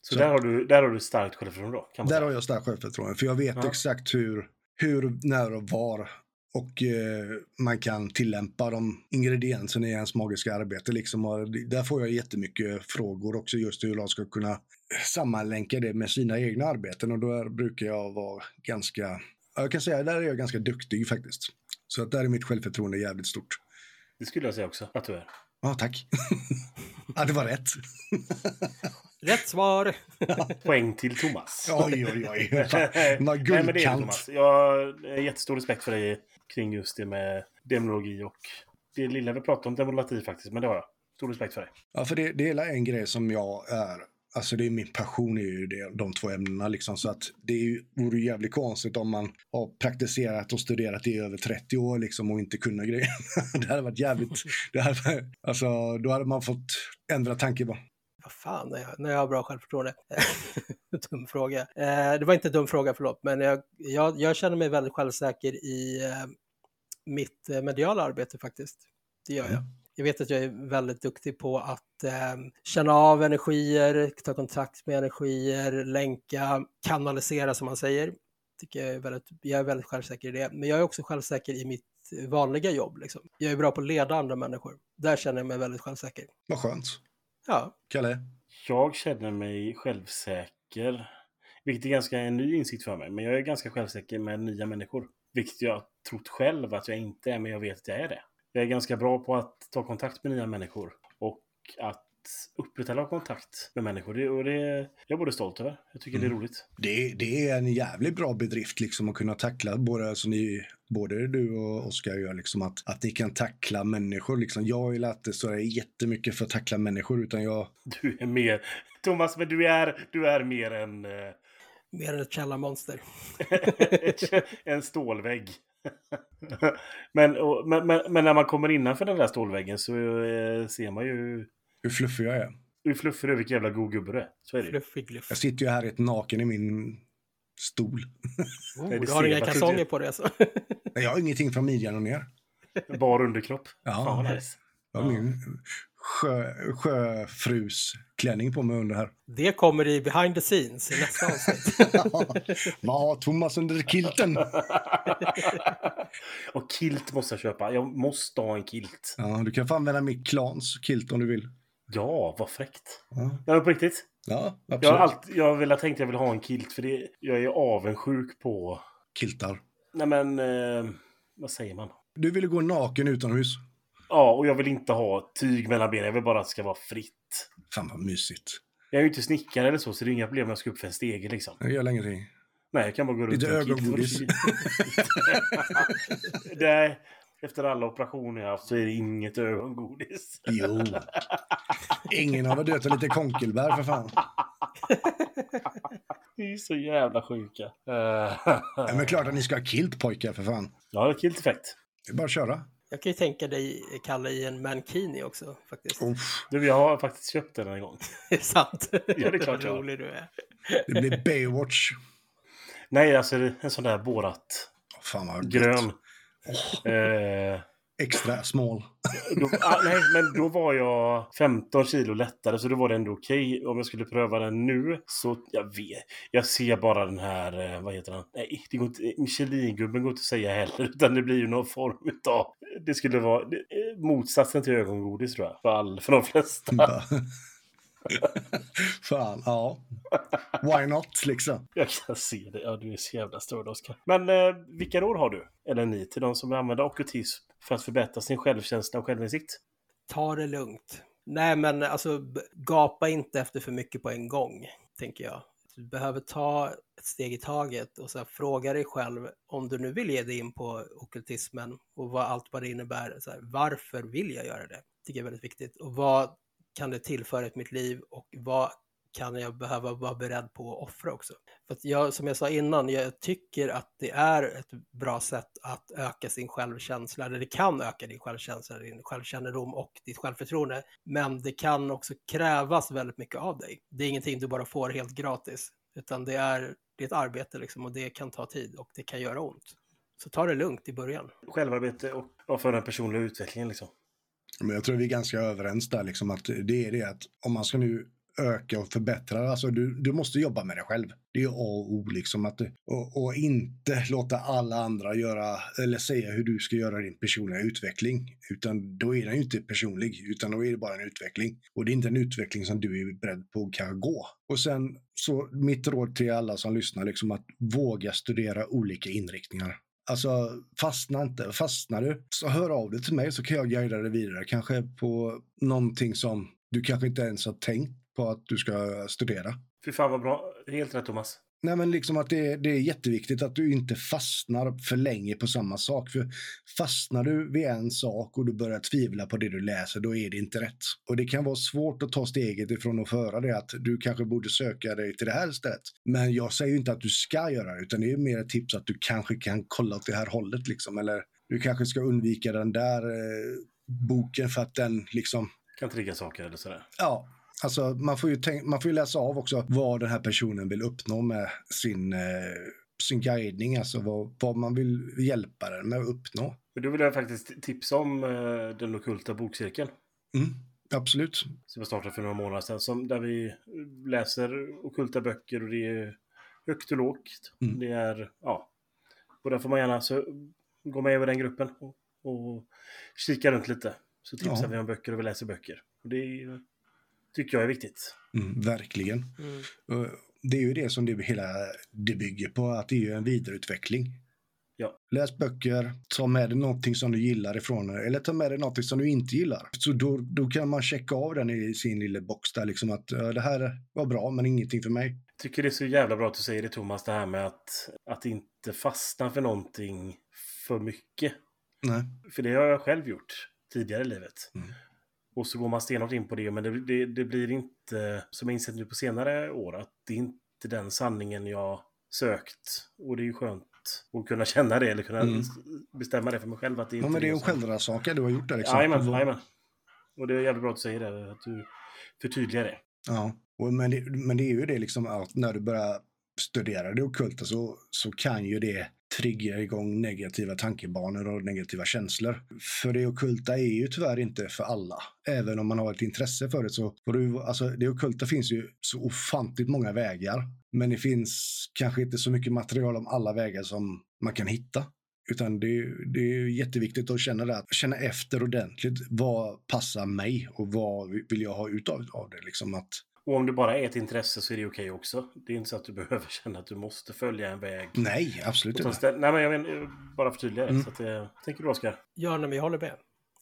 Så, Så- Där, har du, där har du starkt självförtroende? Kan Där säga. har jag starkt självförtroende. För jag vet Ja. exakt hur, hur, när och var. Och eh, man kan tillämpa de ingredienserna i ens magiska arbete. Liksom. Och där får jag jättemycket frågor också just hur de ska kunna sammanlänka det med sina egna arbeten. Och då brukar jag vara ganska, ja, jag kan säga där är jag ganska duktig faktiskt. Så att där är mitt självförtroende jävligt stort. Det skulle jag säga också att du är. Ja, tack. ja, det var rätt. Rätt svar. Poäng till Thomas. Oj, oj, oj. Fan, Nej, vad men det är guldkant. Thomas. Jag har jättestor respekt för dig kring just det med demonologi och det lilla vi pratade om demonologi faktiskt, men det har jag. Stor respekt för dig. Ja, för det, det är en grej som jag är, alltså det är min passion är ju det, de två ämnena liksom. Så att det är ju, vore ju jävligt konstigt om man har praktiserat och studerat i över 30 år liksom och inte kunna grejer. det hade varit jävligt, det hade, alltså då hade man fått ändra tankebana. Vad fan, när jag, när jag har bra självförtroende? dum fråga. Eh, det var inte en dum fråga, förlåt, men jag, jag, jag känner mig väldigt självsäker i eh, mitt eh, mediala arbete faktiskt. Det gör jag. Mm. Jag vet att jag är väldigt duktig på att eh, känna av energier, ta kontakt med energier, länka, kanalisera som man säger. Tycker jag, är väldigt, jag är väldigt självsäker i det. Men jag är också självsäker i mitt vanliga jobb. Liksom. Jag är bra på att leda andra människor. Där känner jag mig väldigt självsäker. Vad skönt. Ja, Kalle? Jag känner mig självsäker. Vilket är ganska en ny insikt för mig. Men jag är ganska självsäker med nya människor. Vilket jag trott själv att jag inte är, men jag vet att jag är det. Jag är ganska bra på att ta kontakt med nya människor. Och att upprätthålla kontakt med människor. Det, och det jag är både stolt över. Jag tycker det är Mm. roligt. Det, det är en jävligt bra bedrift liksom att kunna tackla både, alltså ni, både du och Oskar gör liksom att, att ni kan tackla människor liksom. Jag har ju lärt det så är jättemycket för att tackla människor utan jag, Du är mer... Thomas, men du är, du är mer en... eh, mer än ett källarmonster. en stålvägg. men, och, men, men, men när man kommer innanför den där stålväggen så eh, ser man ju hur fluffig jag är. hur fluffig du är, vilken jävla god gubbe du är. Så är det. Fluffig luft. Jag sitter ju här helt naken i min Stol. Oh, Nej, du har inga jag kalsonger på det alltså. Jag har ingenting från midjan och ner. Bar underkropp. Ja. Fan nice. Har min sjö, sjöfrusklänning på mig under här. Det kommer i behind the scenes i nästa avsnitt. Vad har Thomas under kilten? och kilt måste jag köpa. Jag måste ha en kilt. Ja, du kan få använda mitt klans kilt om du vill. Ja, vad fräckt. Ja, men på riktigt. ja Jag absolut. har, alltid, jag har velat tänkt att jag vill ha en kilt för det, jag är avundsjuk på... Kiltar. Nej men, eh, vad säger man? Du ville gå naken utomhus. Ja, och jag vill inte ha tyg mellan benen. Jag vill bara att det ska vara fritt. Fan vad mysigt. Jag är ju inte snickare eller så, så det är inga problem när jag ska upp för en stege liksom. Det gör ingenting. Nej, jag kan bara gå runt Lite ögongodis. Nej, efter alla operationer jag haft så är det inget ögongodis. Jo. Ingen har väl dött av lite konkelbär för fan. Ni är så jävla sjuka. Men klart att ni ska ha kilt pojkar för fan. ja, kilt effekt. Det är bara att köra. Jag kan ju tänka dig, Kalle, i en mankini också faktiskt. Uff, Du, jag har faktiskt köpt den en gång. Det är sant. Ja, det är klart Vad rolig du är. det blir Baywatch. Nej, alltså en sån där borat. Fan vad. Grön. Eh, Extra small. då, ah, nej, men då var jag 15 kilo lättare så då var det ändå okej. Om jag skulle pröva den nu så, jag vet. Jag ser bara den här, eh, vad heter den? Nej, det går inte, Michelin-gubben går inte att säga heller. Utan det blir ju någon form utav, det skulle vara det, eh, motsatsen till ögongodis tror jag. För, all, för de flesta. Fan, ja. Why not liksom? Jag kan se det. Ja, du är så jävla störd, Oskar. Men eh, vilka råd har du? Eller ni till de som använder okkultism för att förbättra sin självkänsla och självinsikt? Ta det lugnt. Nej, men alltså gapa inte efter för mycket på en gång, tänker jag. Du behöver ta ett steg i taget och så här, fråga dig själv om du nu vill ge dig in på okultismen och vad allt vad det innebär. Så här, varför vill jag göra det? tycker jag är väldigt viktigt. Och vad kan det tillföra i mitt liv och vad kan jag behöva vara beredd på att offra också? För att jag, som jag sa innan, jag tycker att det är ett bra sätt att öka sin självkänsla, eller det kan öka din självkänsla, din självkännedom och ditt självförtroende. Men det kan också krävas väldigt mycket av dig. Det är ingenting du bara får helt gratis, utan det är, det är ett arbete liksom och det kan ta tid och det kan göra ont. Så ta det lugnt i början. Självarbete och, och för den personliga utvecklingen liksom. Men jag tror vi är ganska överens där, liksom, att det är det att om man ska nu öka och förbättra, alltså du, du måste jobba med dig själv. Det är A och O, liksom, att, och, och inte låta alla andra göra, eller säga hur du ska göra din personliga utveckling. Utan då är den ju inte personlig, utan då är det bara en utveckling. Och det är inte en utveckling som du är beredd på att gå. Och sen, så mitt råd till alla som lyssnar, liksom att våga studera olika inriktningar. Alltså fastna inte. Fastnar du så hör av dig till mig så kan jag guida dig vidare. Kanske på någonting som du kanske inte ens har tänkt på att du ska studera. Fy fan vad bra. Helt rätt Thomas. Nej men liksom att det, det är jätteviktigt att du inte fastnar för länge på samma sak. För fastnar du vid en sak och du börjar tvivla på det du läser, då är det inte rätt. Och det kan vara svårt att ta steget ifrån att föra det att du kanske borde söka dig till det här stället. Men jag säger ju inte att du ska göra det, utan det är mer ett tips att du kanske kan kolla åt det här hållet liksom. Eller du kanske ska undvika den där eh, boken för att den liksom Kan trigga saker eller sådär. Ja, alltså man får, ju tänk, man får ju läsa av också vad den här personen vill uppnå med sin, eh, sin guidning, alltså vad, vad man vill hjälpa den med att uppnå. Men då vill jag faktiskt tipsa om eh, den ockulta bokcirkeln. Mm, absolut. Som jag startade för några månader sedan. Som, där vi läser ockulta böcker och det är högt och lågt. Mm. Det är, ja. Och där får man gärna så, gå med i den gruppen och, och kika runt lite. Så tipsar Ja. vi om böcker och vi läser böcker. Och det är, tycker jag är viktigt. Mm, verkligen. Mm. Och Det är ju det som det hela det bygger på, att det är ju en vidareutveckling. Ja. Läs böcker, ta med dig någonting som du gillar ifrån eller ta med dig någonting som du inte gillar. Så då, då kan man checka av den i sin lilla box där, liksom att det här var bra, men ingenting för mig. tycker det är så jävla bra att du säger det Thomas, det här med att, att inte fastna för någonting för mycket. Nej. För det har jag själv gjort tidigare i livet. Mm. Och så går man stenhårt in på det, men det, det, det blir inte, som jag insett nu på senare år, att det är inte den sanningen jag sökt. Och det är ju skönt att kunna känna det, eller kunna Mm. bestämma det för mig själv. Att det Ja, inte men det är en som- självrannsakan du har gjort där. Liksom. Jajamän, Vad- jajamän. Och det är jävligt bra att du säger det, att du förtydligar det. Ja, och, men, det, men det är ju det liksom att när du börjar studerar det ockulta så, så kan ju det trigga igång negativa tankebanor och negativa känslor. För det ockulta är ju tyvärr inte för alla. Även om man har ett intresse för det så För det, alltså det ockulta finns ju så ofantligt många vägar. Men det finns kanske inte så mycket material om alla vägar som man kan hitta. Utan det, det är jätteviktigt att känna, det, känna efter ordentligt. Vad passar mig och vad vill jag ha ut av, av det? Liksom att, och om det bara är ett intresse så är det okej också. Det är inte så att du behöver känna att du måste följa en väg. Nej, absolut inte. Nej, men jag menar, bara förtydliga det. Mm. Så att, eh, tänker du, Oskar? Ja, men jag håller med.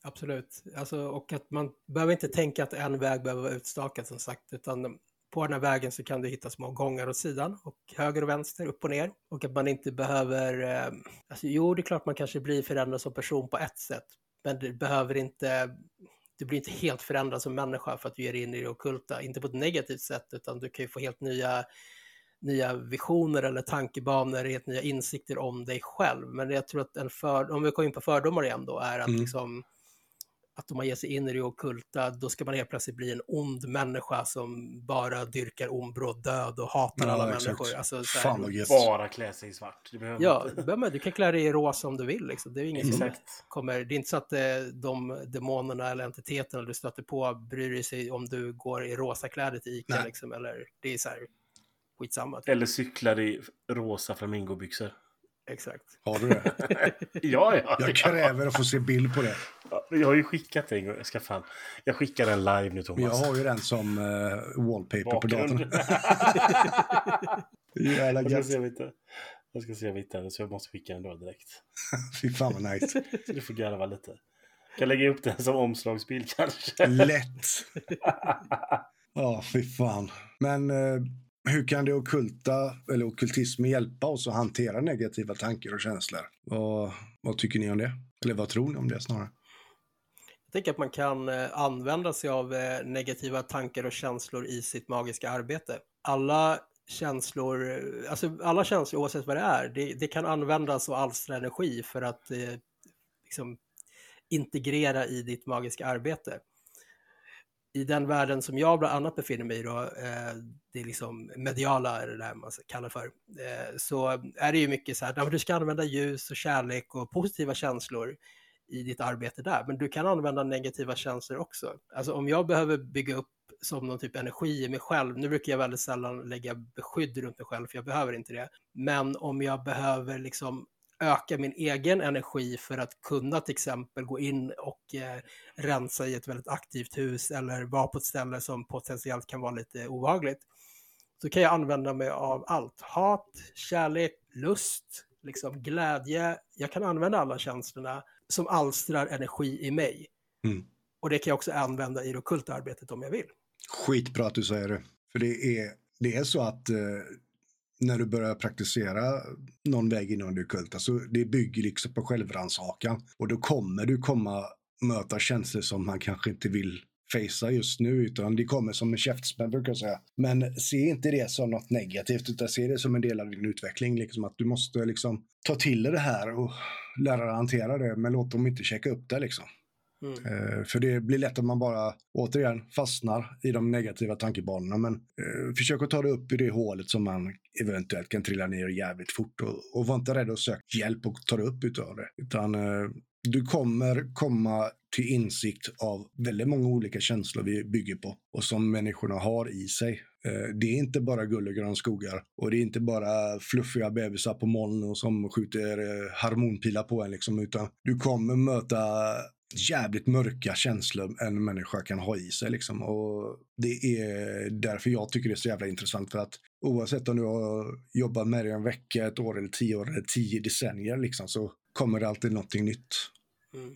Absolut. Alltså, och att man behöver inte tänka att en väg behöver vara utstakad som sagt, utan på den här vägen så kan du hitta små gångar åt sidan och höger och vänster, upp och ner. Och att man inte behöver, eh, alltså jo det är klart man kanske blir förändrad som person på ett sätt, men det behöver inte, du blir inte helt förändrad som människa för att du ger in i det ockulta, inte på ett negativt sätt, utan du kan ju få helt nya nya visioner eller tankebanor, helt nya insikter om dig själv. Men jag tror att en för, om vi kommer in på fördomar igen då, är att mm. liksom att om man ger sig in i det ockulta, då ska man helt plötsligt bli en ond människa som bara dyrkar ombråd död och hatar ja, alla exakt. människor. Alltså, så Fan vad Bara klä sig i svart. ja, inte. du kan klä dig i rosa om du vill. Liksom. Det är ingen som kommer... Det är inte så att eh, de demonerna eller entiteterna du stöter på bryr sig om du går i rosa kläder till Ica. Liksom, eller, det är så här, skitsamma. Typ. Eller cyklar i rosa flamingobyxor. Exakt. Har du det? ja, ja. Jag kräver att få se bild på det. Jag har ju skickat en gång. Jag ska fan... Jag skickar den live nu, Thomas. Jag har ju den som uh, wallpaper Bakgrund. på datorn. Jävla jag ska se om jag jag ska se om jag hittar den, så jag måste skicka den då direkt. Fy fan vad nice. så du får garva lite. Kan lägga upp den som omslagsbild kanske. Lätt. Ja, oh, fy fan. Men uh, hur kan det okulta eller okultismen hjälpa oss att hantera negativa tankar och känslor? Vad, vad tycker ni om det? Eller vad tror ni om det snarare? Jag tänker att man kan eh, använda sig av eh, negativa tankar och känslor i sitt magiska arbete. Alla känslor, eh, alltså alla känslor oavsett vad det är, det, det kan användas och alstra energi för att eh, liksom, integrera i ditt magiska arbete i den världen som jag bland annat befinner mig i då, eh, det är liksom mediala, det där man kallar för, eh, så är det ju mycket så här, du ska använda ljus och kärlek och positiva känslor i ditt arbete där, men du kan använda negativa känslor också. Alltså om jag behöver bygga upp som någon typ energi i mig själv, nu brukar jag väldigt sällan lägga beskydd runt mig själv, för jag behöver inte det, men om jag behöver liksom öka min egen energi för att kunna till exempel gå in och eh, rensa i ett väldigt aktivt hus eller vara på ett ställe som potentiellt kan vara lite obehagligt. Så kan jag använda mig av allt. Hat, kärlek, lust, liksom glädje. Jag kan använda alla känslorna som alstrar energi i mig. Mm. Och det kan jag också använda i det okulta arbetet om jag vill. Skitbra att du säger det. För det är, det är så att eh, när du börjar praktisera någon väg inom det kulta, så det bygger liksom på självrannsakan. Och då kommer du komma möta känslor som man kanske inte vill fejsa just nu, utan det kommer som en käftsmäll brukar jag säga. Men se inte det som något negativt, utan se det som en del av din utveckling. Liksom att du måste liksom ta till dig det här och lära dig hantera det, men låt dem inte checka upp det liksom. Mm. Eh, för det blir lätt att man bara återigen fastnar i de negativa tankebanorna. Men eh, försök att ta det upp i det hålet som man eventuellt kan trilla ner jävligt fort. Och, och var inte rädd att söka hjälp och ta det upp utav det. Utan eh, du kommer komma till insikt av väldigt många olika känslor vi bygger på och som människorna har i sig. Eh, det är inte bara guld och gröna skogar och det är inte bara fluffiga bebisar på moln och som skjuter eh, harmonpilar på en liksom, utan du kommer möta jävligt mörka känslor en människa kan ha i sig. Liksom. Och det är därför jag tycker det är så jävla intressant. För att oavsett om du har jobbat med det en vecka, ett år eller tio år eller tio decennier liksom, så kommer det alltid någonting nytt. Mm.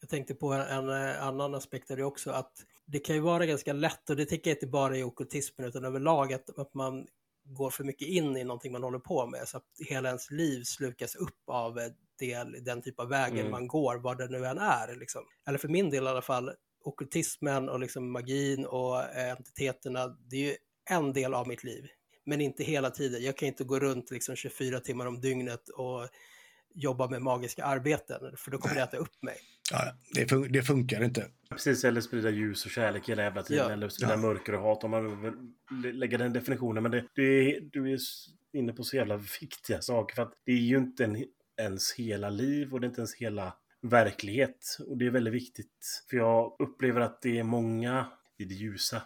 Jag tänkte på en, en, annan aspekt av det också, att det kan ju vara ganska lätt, och det tänker jag inte bara i okultismen utan överlag, att, att man går för mycket in i någonting man håller på med, så att hela ens liv slukas upp av eh, del, den typ av vägen mm. man går, vad det nu än är. Liksom. Eller för min del i alla fall, okultismen och liksom magin och eh, entiteterna, det är ju en del av mitt liv. Men inte hela tiden. Jag kan inte gå runt liksom 24 timmar om dygnet och jobba med magiska arbeten, för då kommer det äta upp mig. Ja, det, fun det funkar inte. Precis, eller sprida ljus och kärlek hela jävla tiden. Ja. Eller sprida ja. mörker och hat om man vill lägga den definitionen. Men det, det, du är inne på så jävla viktiga saker. För att det är ju inte en, ens hela liv och det är inte ens hela verklighet. Och det är väldigt viktigt. För jag upplever att det är många i det ljusa.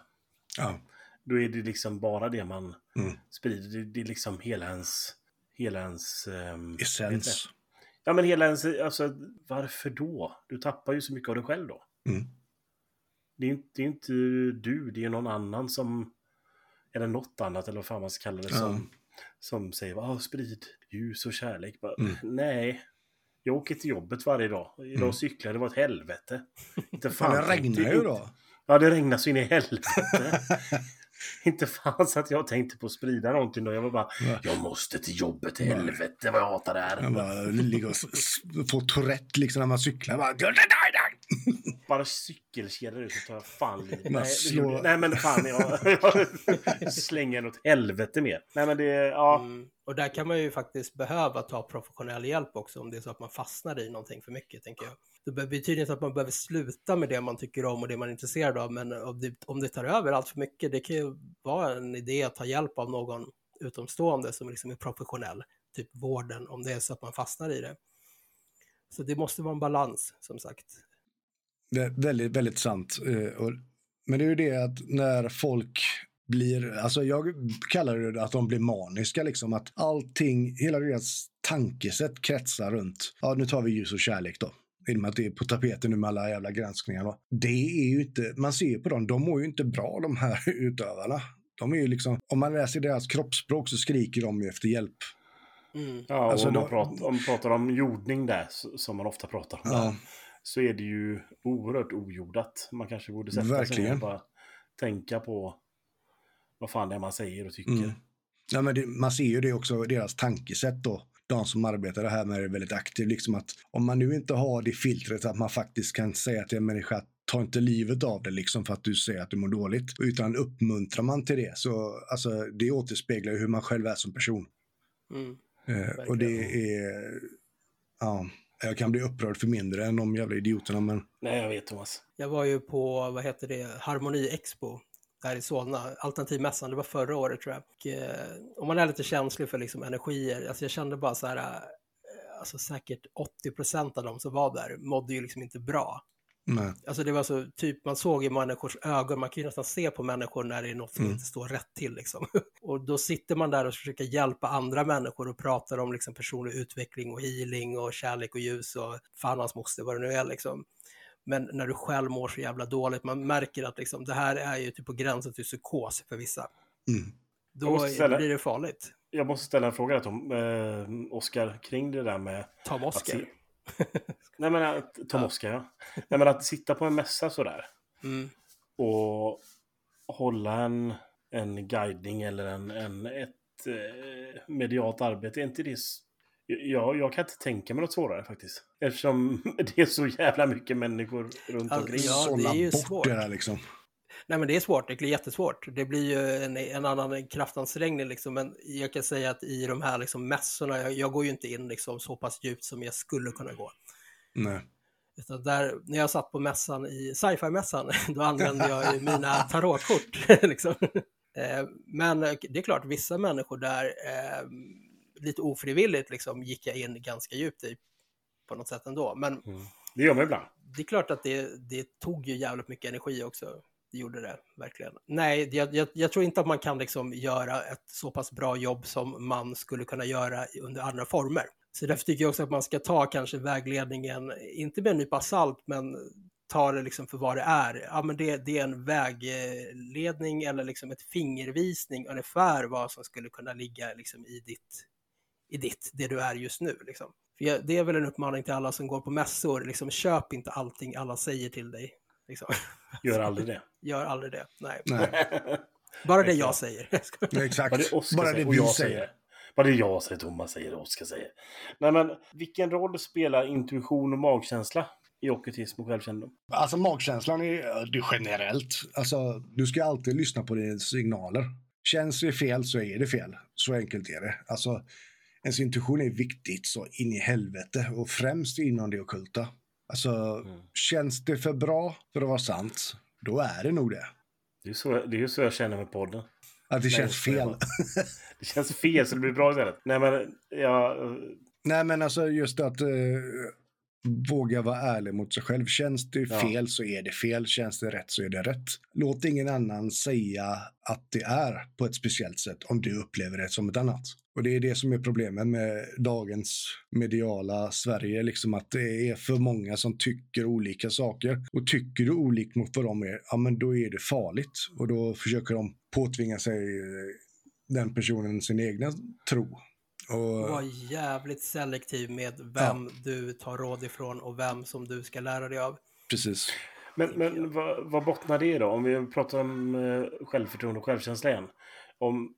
Ja. Då är det liksom bara det man Mm. sprider. Det, det är liksom hela ens... Hela ens... vet Essens. Ja, men hela ens... Alltså, varför då? Du tappar ju så mycket av dig själv då. Mm. Det är inte, det är inte du, det är någon annan som... Eller något annat, eller vad fan man ska kalla det, som, som säger ah, sprid ljus och kärlek. Bara, Mm. Nej, jag åker till jobbet varje dag. Idag Mm. cyklar det var ett helvete. Inte Fan, det regnar ju då. Ja, det regnar så in i helvete. inte fan så att jag tänkte på att sprida någonting då. Jag var bara, Ja. jag måste till jobbet, helvete vad jag hatar det här. Bara ligger och får Tourette liksom när man cyklar. Bara, Bara cykelkedjor ut så tar jag fan livet. Nej, slår- nej men fan jag, jag slänger något helvete mer. Nej men det, ja. Mm. Och där kan man ju faktiskt behöva ta professionell hjälp också om det är så att man fastnar i någonting för mycket, tänker jag. Det betyder inte att man behöver sluta med det man tycker om och det man är intresserad av, men eh, om det, om det tar över allt för mycket, det kan ju vara en idé att ta hjälp av någon utomstående som liksom är professionell, typ vården, om det är så att man fastnar i det. Så det måste vara en balans, som sagt. Det är väldigt, väldigt sant. Eh, men det är ju det att när folk blir, alltså jag kallar det att de blir maniska, liksom att allting, hela deras tankesätt kretsar runt, ja nu tar vi ljus och kärlek då. I och med att det är på tapeten nu med alla jävla granskningar. Då. Det är ju inte, man ser ju på dem, de mår ju inte bra de här utövarna. De är ju liksom, om man läser deras kroppsspråk så skriker de ju efter hjälp. Mm. Ja, och Alltså, om, man då- pratar, om man pratar om jordning där, som man ofta pratar om, där, Ja, så är det ju oerhört ojordat. Man kanske borde sätta sig Verkligen. och bara tänka på vad fan det är man säger och tycker. Mm. Ja, men det, man ser ju det också, deras tankesätt då. De som arbetar här med det väldigt aktivt. Liksom att om man nu inte har det filtret att man faktiskt kan säga till en människa att ta inte livet av det liksom för att du säger att du mår dåligt. Utan uppmuntrar man till det så alltså, det återspeglar ju hur man själv är som person. Mm. Eh, och det är... Ja, jag kan bli upprörd för mindre än de jävla idioterna men... Nej, jag vet Thomas. Jag var ju på, vad heter det, Harmoni Expo där i Solna, alternativmässan, det var förra året tror jag. Och, eh, om man är lite känslig för liksom energier, alltså jag kände bara så här, eh, alltså säkert 80% av de som var där mådde ju liksom inte bra. Nej. Alltså det var så, typ man såg i människors ögon, man kan ju nästan se på människor när det är något som Mm. inte står rätt till liksom. Och då sitter man där och försöker hjälpa andra människor och pratar om liksom personlig utveckling och healing och kärlek och ljus och fan hans moster, vad det nu är liksom. Men när du själv mår så jävla dåligt, man märker att liksom, det här är ju typ på gränsen till psykos för vissa. Mm. Då ställa- blir det farligt. Jag måste ställa en fråga till eh, Oskar kring det där med Tom att Oskar. si- Nej men att, Tom Ja. Oskar ja. Nej men att sitta på en mässa sådär Mm. och hålla en, en guidning eller en, en, ett eh, medialt arbete. Är inte det... s- Jag, kan inte tänka mig något svårare faktiskt. Eftersom det är så jävla mycket människor runt Alltså, omkring. ja, Sålla det är ju svårt. det där liksom. Nej men det är svårt, det blir jättesvårt. Det blir ju en, en annan kraftansträngning liksom. Men jag kan säga att i de här liksom mässorna, jag, jag går ju inte in liksom så pass djupt som jag skulle kunna gå. Nej. Utan där, när jag satt på mässan i sci-fi-mässan, då använde jag ju mina tarotkort. liksom. Eh, Men eh, det är klart, vissa människor där, eh, lite ofrivilligt liksom, gick jag in ganska djupt i på något sätt ändå. Men Mm. Det gör man ibland. det är klart att det, det tog ju jävligt mycket energi också. Det gjorde det, verkligen. Nej, jag, jag, jag tror inte att man kan liksom göra ett så pass bra jobb som man skulle kunna göra under andra former. Så därför tycker jag också att man ska ta kanske vägledningen, inte med en nypa salt, men ta det liksom för vad det är. Ja, men det, det är en vägledning eller liksom ett fingervisning ungefär vad som skulle kunna ligga liksom i ditt, i ditt, det du är just nu. Liksom. För jag, det är väl en uppmaning till alla som går på mässor, liksom, köp inte allting alla säger till dig. Liksom. Gör aldrig det. Gör aldrig det. Nej. Nej. Bara det jag säger. Exakt. Vad det Oskar Bara det jag säger. säger. Vad det jag säger, Thomas säger och Oskar säger. Nej men, vilken roll spelar intuition och magkänsla i ockultism och självkännedom? Alltså magkänslan är, det generellt. Alltså, du ska alltid lyssna på dina signaler. Känns det fel så är det fel. Så enkelt är det. Alltså, ens intuition är viktigt så in i helvete och främst inom det ockulta. Alltså, Mm. känns det för bra för att vara sant, då är det nog det. Det är så, det är så jag känner med podden. Att det Nej, känns fel. Det känns fel så det blir bra istället. Nej men, ja, Nej, men alltså just att eh, våga vara ärlig mot sig själv. Känns det Ja. fel så är det fel. Känns det rätt så är det rätt. Låt ingen annan säga att det är på ett speciellt sätt om du upplever det som ett annat. Och det är det som är problemet med dagens mediala Sverige, liksom att det är för många som tycker olika saker. Och tycker du olikt mot vad de är, ja men då är det farligt. Och då försöker de påtvinga sig den personen sin egna tro. Och, Var jävligt selektiv med vem du tar råd ifrån och vem som du ska lära dig av. precis. Men, men vad, vad bottnar det i då? Om vi pratar om eh, självförtroende och självkänsla igen. Om,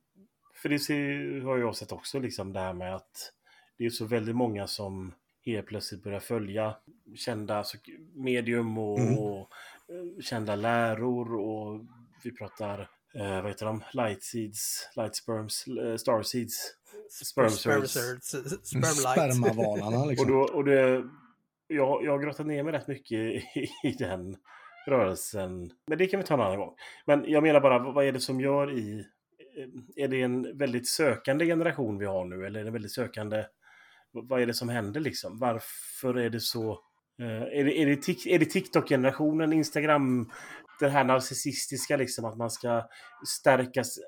för det ser, har jag sett också liksom det här med att det är så väldigt många som helt plötsligt börjar följa kända alltså, medium och, Mm. och eh, kända läror och vi pratar eh, vad heter de? Light seeds, light sperms, star seeds. Sperm Sperm surds. surds, Sperm light. Spermavalarna Och, liksom. då, och det, jag, jag har grottat ner mig rätt mycket i, i den rörelsen. Men det kan vi ta en annan gång. Men jag menar bara, vad är det som gör i... eh, Är det en väldigt sökande generation vi har nu? Eller är det en väldigt sökande... vad- är det som händer liksom? Varför är det så... eh, är det, är det, det TikTok-generationen, Instagram, det här narcissistiska liksom, att man ska stärkas?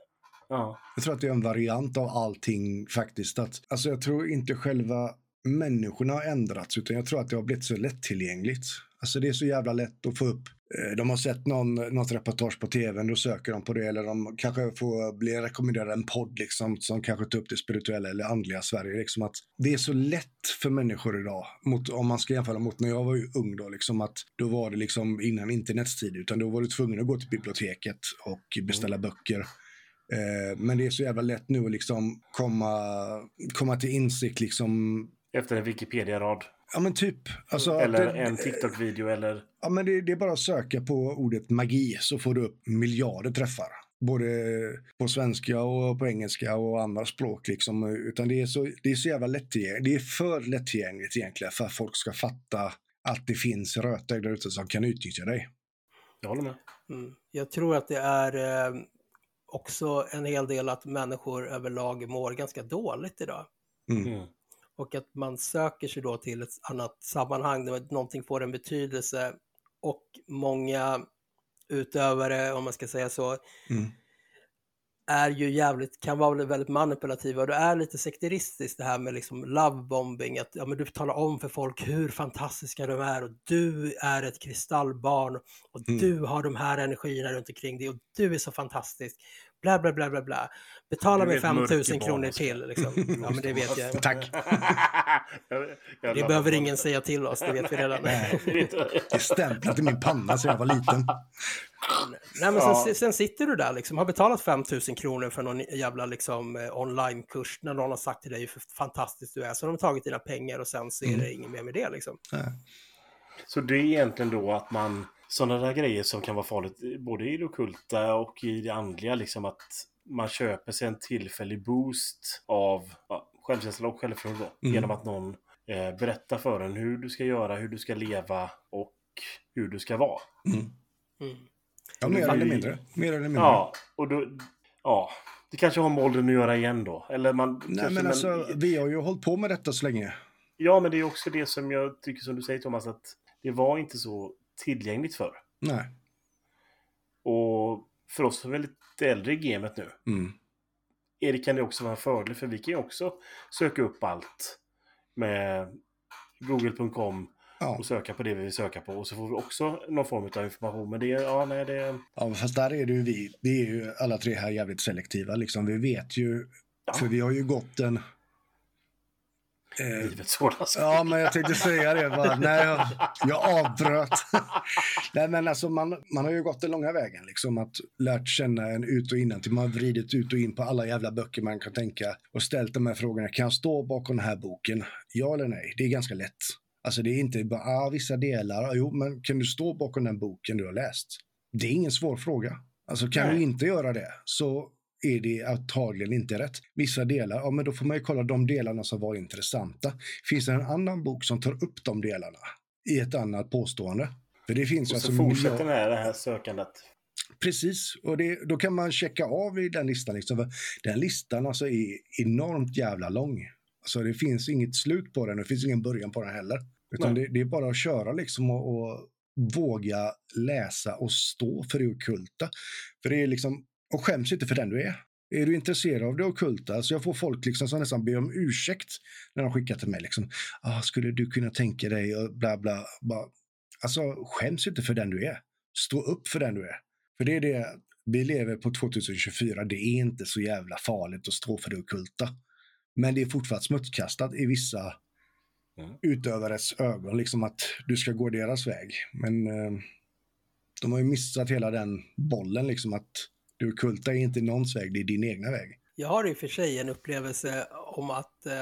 Ja. Jag tror att det är en variant av allting faktiskt. Att, alltså jag tror inte själva människorna har ändrats, utan jag tror att det har blivit så lättillgängligt. Alltså det är så jävla lätt att få upp. eh, De har sett någon, något reportage på tv, då söker de på det. Eller de kanske får bli rekommenderade en podd liksom, som kanske tar upp det spirituella eller andliga Sverige. Liksom att det är så lätt för människor idag, mot, om man ska jämföra mot när jag var ung. Då, liksom att, då var det liksom innan internets tid, utan då var du tvungen att gå till biblioteket och beställa böcker. Eh, Men det är så jävla lätt nu att liksom komma, komma till insikt. Liksom, Efter en Wikipedia-rad. ja men typ. Alltså, Eller det, en TikTok-video eller... Ja men det, det är bara att söka på ordet magi så får du upp miljarder träffar. Både på svenska och på engelska och andra språk. Liksom. Utan det är, så, det är så jävla lättillgängligt. Det är för lättillgängligt egentligen för att folk ska fatta att det finns rötägg där ute som kan utnyttja dig. Jag håller med. Mm. Jag tror att det är eh, också en hel del att människor överlag mår ganska dåligt idag. Mm. Mm. Och att man söker sig då till ett annat sammanhang där någonting får en betydelse. Och många utövare, om man ska säga så, Mm. Är ju jävligt, kan vara väldigt manipulativa och det är lite sekteristiskt det här med liksom lovebombing, att ja, men du talar om för folk hur fantastiska de är och du är ett kristallbarn och Mm. du har de här energierna runt omkring dig och du är så fantastisk. Bla, bla, bla, bla, bla. Betala mig ett 5 000 mörkerbarn, kronor Oskar. till. Liksom. Ja, men det vet jag. Tack. Det behöver ingen säga till oss, det vet vi redan. Nej. Det är stämplat i min panna sedan jag var liten. Nej, men sen, sen sitter du där liksom, har betalat 5 000 kronor för någon jävla liksom, eh, onlinekurs när någon har sagt till dig hur fantastiskt du är. Så de har tagit dina pengar och sen så är det inget mer med det liksom. Så det är egentligen då att man, sådana där grejer som kan vara farligt både i det ockulta och i det andliga, liksom att man köper sig en tillfällig boost av ja, självkänsla och självförtroende Mm. genom att någon eh, berättar för en hur du ska göra, hur du ska leva och hur du ska vara. Mm. Mm. Ja, mer eller mindre. Mer eller mindre. Ja, och då, ja, det kanske har med åldern att göra igen då. Eller man, Nej, kanske, men alltså, vi har ju hållit på med detta så länge. Ja, men det är också det som jag tycker som du säger Thomas, att det var inte så tillgängligt för. Nej. Och för oss som är lite äldre i gamet nu, Mm. är det, kan det också vara en fördel för vi kan ju också söka upp allt med google.com Ja. och söka på det vi vill söka på och så får vi också någon form av information. Men det, ja, nej, det, ja, fast där är det ju vi. Vi är ju alla tre här jävligt selektiva. Liksom. Vi vet ju, Ja. för vi har ju gått en... Eh, livets hårdaste. Ja, men jag tänkte säga det. Bara, nej, jag, jag avbröt. nej, men alltså, man, man har ju gått den långa vägen. Liksom, att lärt känna en ut och innan till Man har vridit ut och in på alla jävla böcker man kan tänka och ställt de här frågorna. Kan jag stå bakom den här boken? Ja eller nej? Det är ganska lätt. Alltså det är inte bara ah, vissa delar. Jo, men kan du stå bakom den boken du har läst? Det är ingen svår fråga. Alltså kan Nej. du inte göra det så är det antagligen inte rätt. Vissa delar, ja men då får man ju kolla de delarna som var intressanta. Finns det en annan bok som tar upp de delarna i ett annat påstående? För det finns Och så alltså fortsätter med det här sökandet. Precis, och det, då kan man checka av i den listan. Liksom. Den listan alltså är enormt jävla lång. Alltså det finns inget slut på den, det finns ingen början på den heller. Utan det, det är bara att köra liksom och, och våga läsa och stå för det ockulta. För det är liksom, och skäms inte för den du är. Är du intresserad av det ockulta? Alltså jag får folk liksom som nästan ber om ursäkt när de skickar till mig. Liksom, ah, skulle du kunna tänka dig och bla bla. Bara, alltså skäms inte för den du är. Stå upp för den du är. För det är det, vi lever på 2024. Det är inte så jävla farligt att stå för det ockulta. Men det är fortfarande smutskastat i vissa Mm. utövares ögon, liksom att du ska gå deras väg. Men eh, de har ju missat hela den bollen, liksom att det ockulta är inte någons väg, det är din egna väg. Jag har i och för sig en upplevelse om att eh,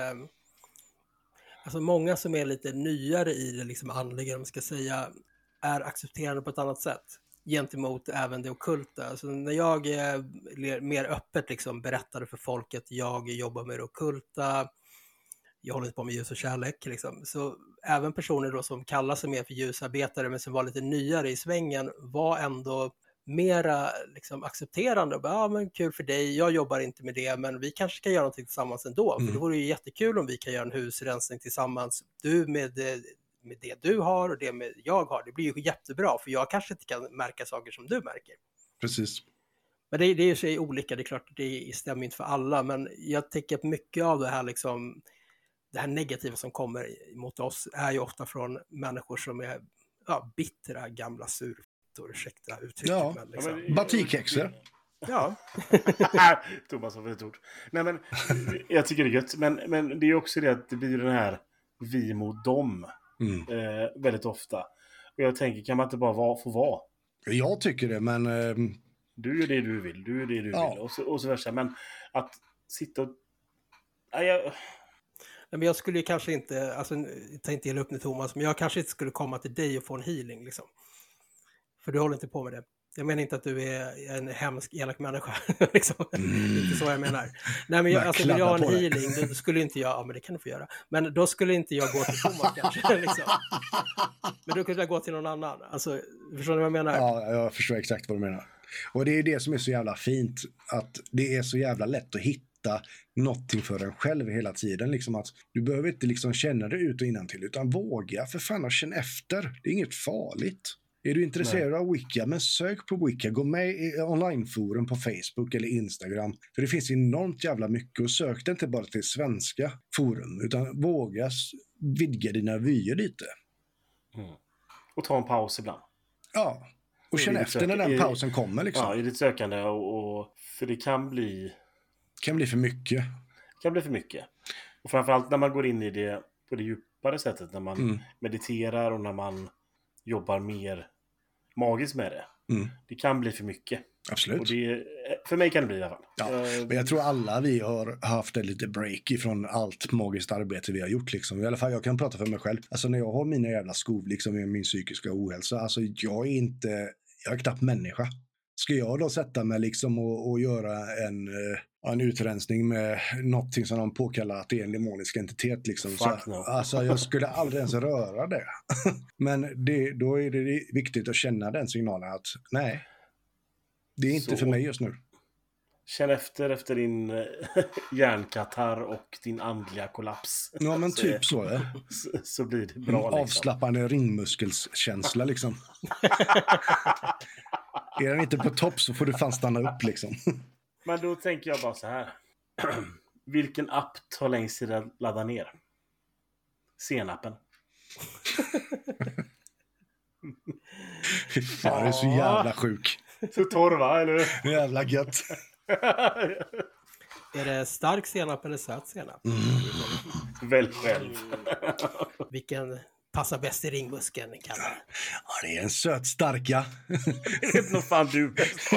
alltså många som är lite nyare i det liksom andliga, om man ska säga, är accepterande på ett annat sätt gentemot även det ockulta. Alltså när jag eh, mer öppet liksom berättade för folk att jag jobbar med det ockulta, jag håller på med ljus och kärlek, liksom. så även personer då som kallar sig mer för ljusarbetare men som var lite nyare i svängen var ändå mera liksom, accepterande. Och bara, ja, men kul för dig, jag jobbar inte med det, men vi kanske ska göra någonting tillsammans ändå. För Mm. det vore ju jättekul om vi kan göra en husrensning tillsammans. Du med det, med det du har och det med jag har. Det blir ju jättebra, för jag kanske inte kan märka saker som du märker. Precis. Men det, det är ju olika, det är klart, det stämmer inte för alla, men jag tänker att mycket av det här liksom, det här negativa som kommer mot oss är ju ofta från människor som är ja, bittra gamla surfittor, ursäkta uttrycket. Ja. men liksom. men- Batikhäxor. ja. Thomas har ett ord. Nej men, jag tycker det är gött. Men, men det är också det att det blir den här vi mot dem Mm. eh, väldigt ofta. Och jag tänker, kan man inte bara vara, få vara? Jag tycker det, men eh, Du är det du vill, du är det du Ja. vill och så, och så versa. Men att sitta och... Nej, jag... Men jag skulle ju kanske inte, alltså ta inte illa upp nu Thomas, men jag kanske inte skulle komma till dig och få en healing liksom. För du håller inte på med det. Jag menar inte att du är en hemsk, elak människa. liksom. Mm. inte så jag menar. Nej, men jag, Jag alltså, vill jag ha en healing, då skulle inte jag, ja men det kan du få göra. Men då skulle inte jag gå till Thomas kanske. Liksom. Men då kunde jag gå till någon annan. Alltså, förstår ni vad jag menar? ja, jag förstår exakt vad du menar. Och det är det som är så jävla fint, att det är så jävla lätt att hitta någonting för en själv hela tiden. Liksom att du behöver inte liksom känna det ut och innantill, utan våga för fan och känn efter. Det är inget farligt. Är du intresserad av Wicca, men sök på Wicca. Gå med i onlineforum på Facebook eller Instagram. För det finns enormt jävla mycket och sök det inte bara till svenska forum, utan våga vidga dina vyer lite. Mm. Och ta en paus ibland. Ja, och känn det efter när den pausen kommer. Liksom. Ja, i ditt sökande. Och, och, för det kan bli, kan bli för mycket. kan bli för mycket. Och framförallt när man går in i det på det djupare sättet. När man Mm. mediterar och när man jobbar mer magiskt med det. Mm. Det kan bli för mycket. Absolut. Det, för mig kan det bli i alla fall. Ja, Jag- Men jag tror alla vi har haft ett lite break ifrån allt magiskt arbete vi har gjort. Liksom. I alla fall jag kan prata för mig själv. Alltså när jag har mina jävla skov liksom, med min psykiska ohälsa. Alltså jag är inte, jag är knappt människa. Ska jag då sätta mig liksom och, och göra en, eh, en utrensning med någonting som de påkallar att det är en demonisk entitet? Liksom. Så, no. alltså jag skulle aldrig ens röra det. Men det, då är det viktigt att känna den signalen att nej, det är inte Så- för mig just nu. Känn efter efter din eh, hjärnkatarr och din andliga kollaps. Ja men Så- typ så. Ja. Så, så blir det En bra. Liksom. avslappnande ringmuskelskänsla liksom. är den inte på topp så får du fan stanna upp liksom. Men då tänker jag bara så här. Vilken app tar längst tid att ladda ner? Senapen. Fy fan, det är så jävla sjuk. Så torr va, eller hur? Jävla gött. Är det stark senap eller söt senap? Välj själv. Vilken passar bäst i ringmuskeln, Kalle? Ja, det är en söt starka. Det vet nog fan du bäst.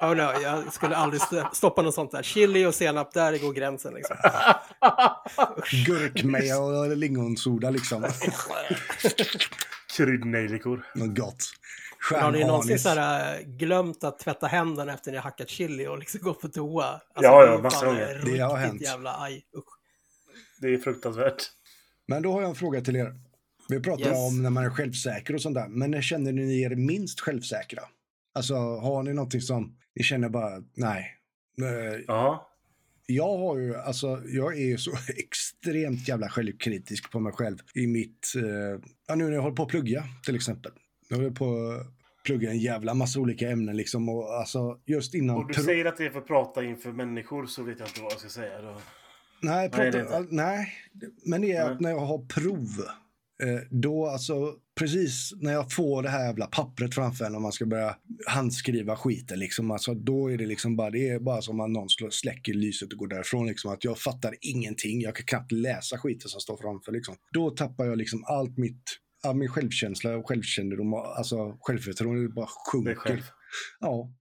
Oh, no, jag skulle aldrig st- stoppa något sånt där. Chili och senap, där går gränsen liksom. Gurkmeja och lingonsoda liksom. Kryddnejlikor. Något gott. Har ni någonsin så här, äh, glömt att tvätta händerna efter ni har hackat chili och liksom gått på toa? Alltså, Ja, ja, massor fan gånger. riktigt Det har hänt. jävla aj. Usch. Det är fruktansvärt. Men då har jag en fråga till er. Vi pratar Yes. om när man är självsäker och sånt där. Men när känner ni er minst självsäkra? Alltså, har ni någonting som ni känner bara, nej. Eh, Ja. Jag har ju, alltså, jag är ju så extremt jävla självkritisk på mig själv i mitt, eh, ja nu när jag håller på att plugga till exempel. Jag håller på att plugga en jävla massa olika ämnen liksom och alltså just innan... Och du säger att det är för att prata inför människor så vet jag inte vad jag ska säga. Då. Nej, Nej, prata, inte. nej, men det är Nej. att när jag har prov, eh, då alltså precis när jag får det här jävla pappret framför en och man ska börja handskriva skiten liksom, alltså då är det liksom bara, det är bara som att någon slår, släcker lyset och går därifrån liksom, att jag fattar ingenting, jag kan knappt läsa skiten som står framför liksom. Då tappar jag liksom allt mitt, all min självkänsla och självkännedom, alltså självförtroende bara sjunker. Själv. Ja.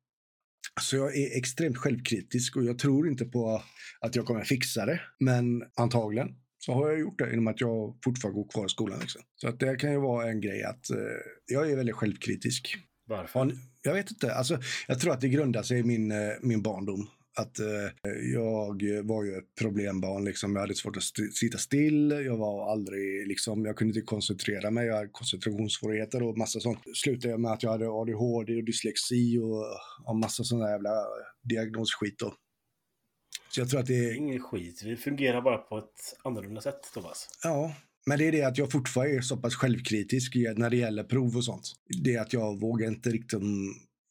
Så jag är extremt självkritisk och jag tror inte på att jag kommer fixa det. Men antagligen så har jag gjort det genom att jag fortfarande går kvar i skolan. Liksom. Så att det kan ju vara en grej att eh, jag är väldigt självkritisk. Varför? Jag vet inte, alltså, jag tror att det grundar sig i min, eh, min barndom. Att eh, jag var ju ett problembarn, liksom. jag hade svårt att st- sitta still, jag var aldrig, liksom, jag kunde inte koncentrera mig, jag hade koncentrationssvårigheter och massa sånt. Slutade jag med att jag hade ADHD och dyslexi och, och massa där jävla diagnosskit då. Så jag tror att det är ingen skit. Vi fungerar bara på ett annorlunda sätt, Thomas. ja, men det är det att jag fortfarande är så pass självkritisk när det gäller prov och sånt. Det är att jag vågar inte riktigt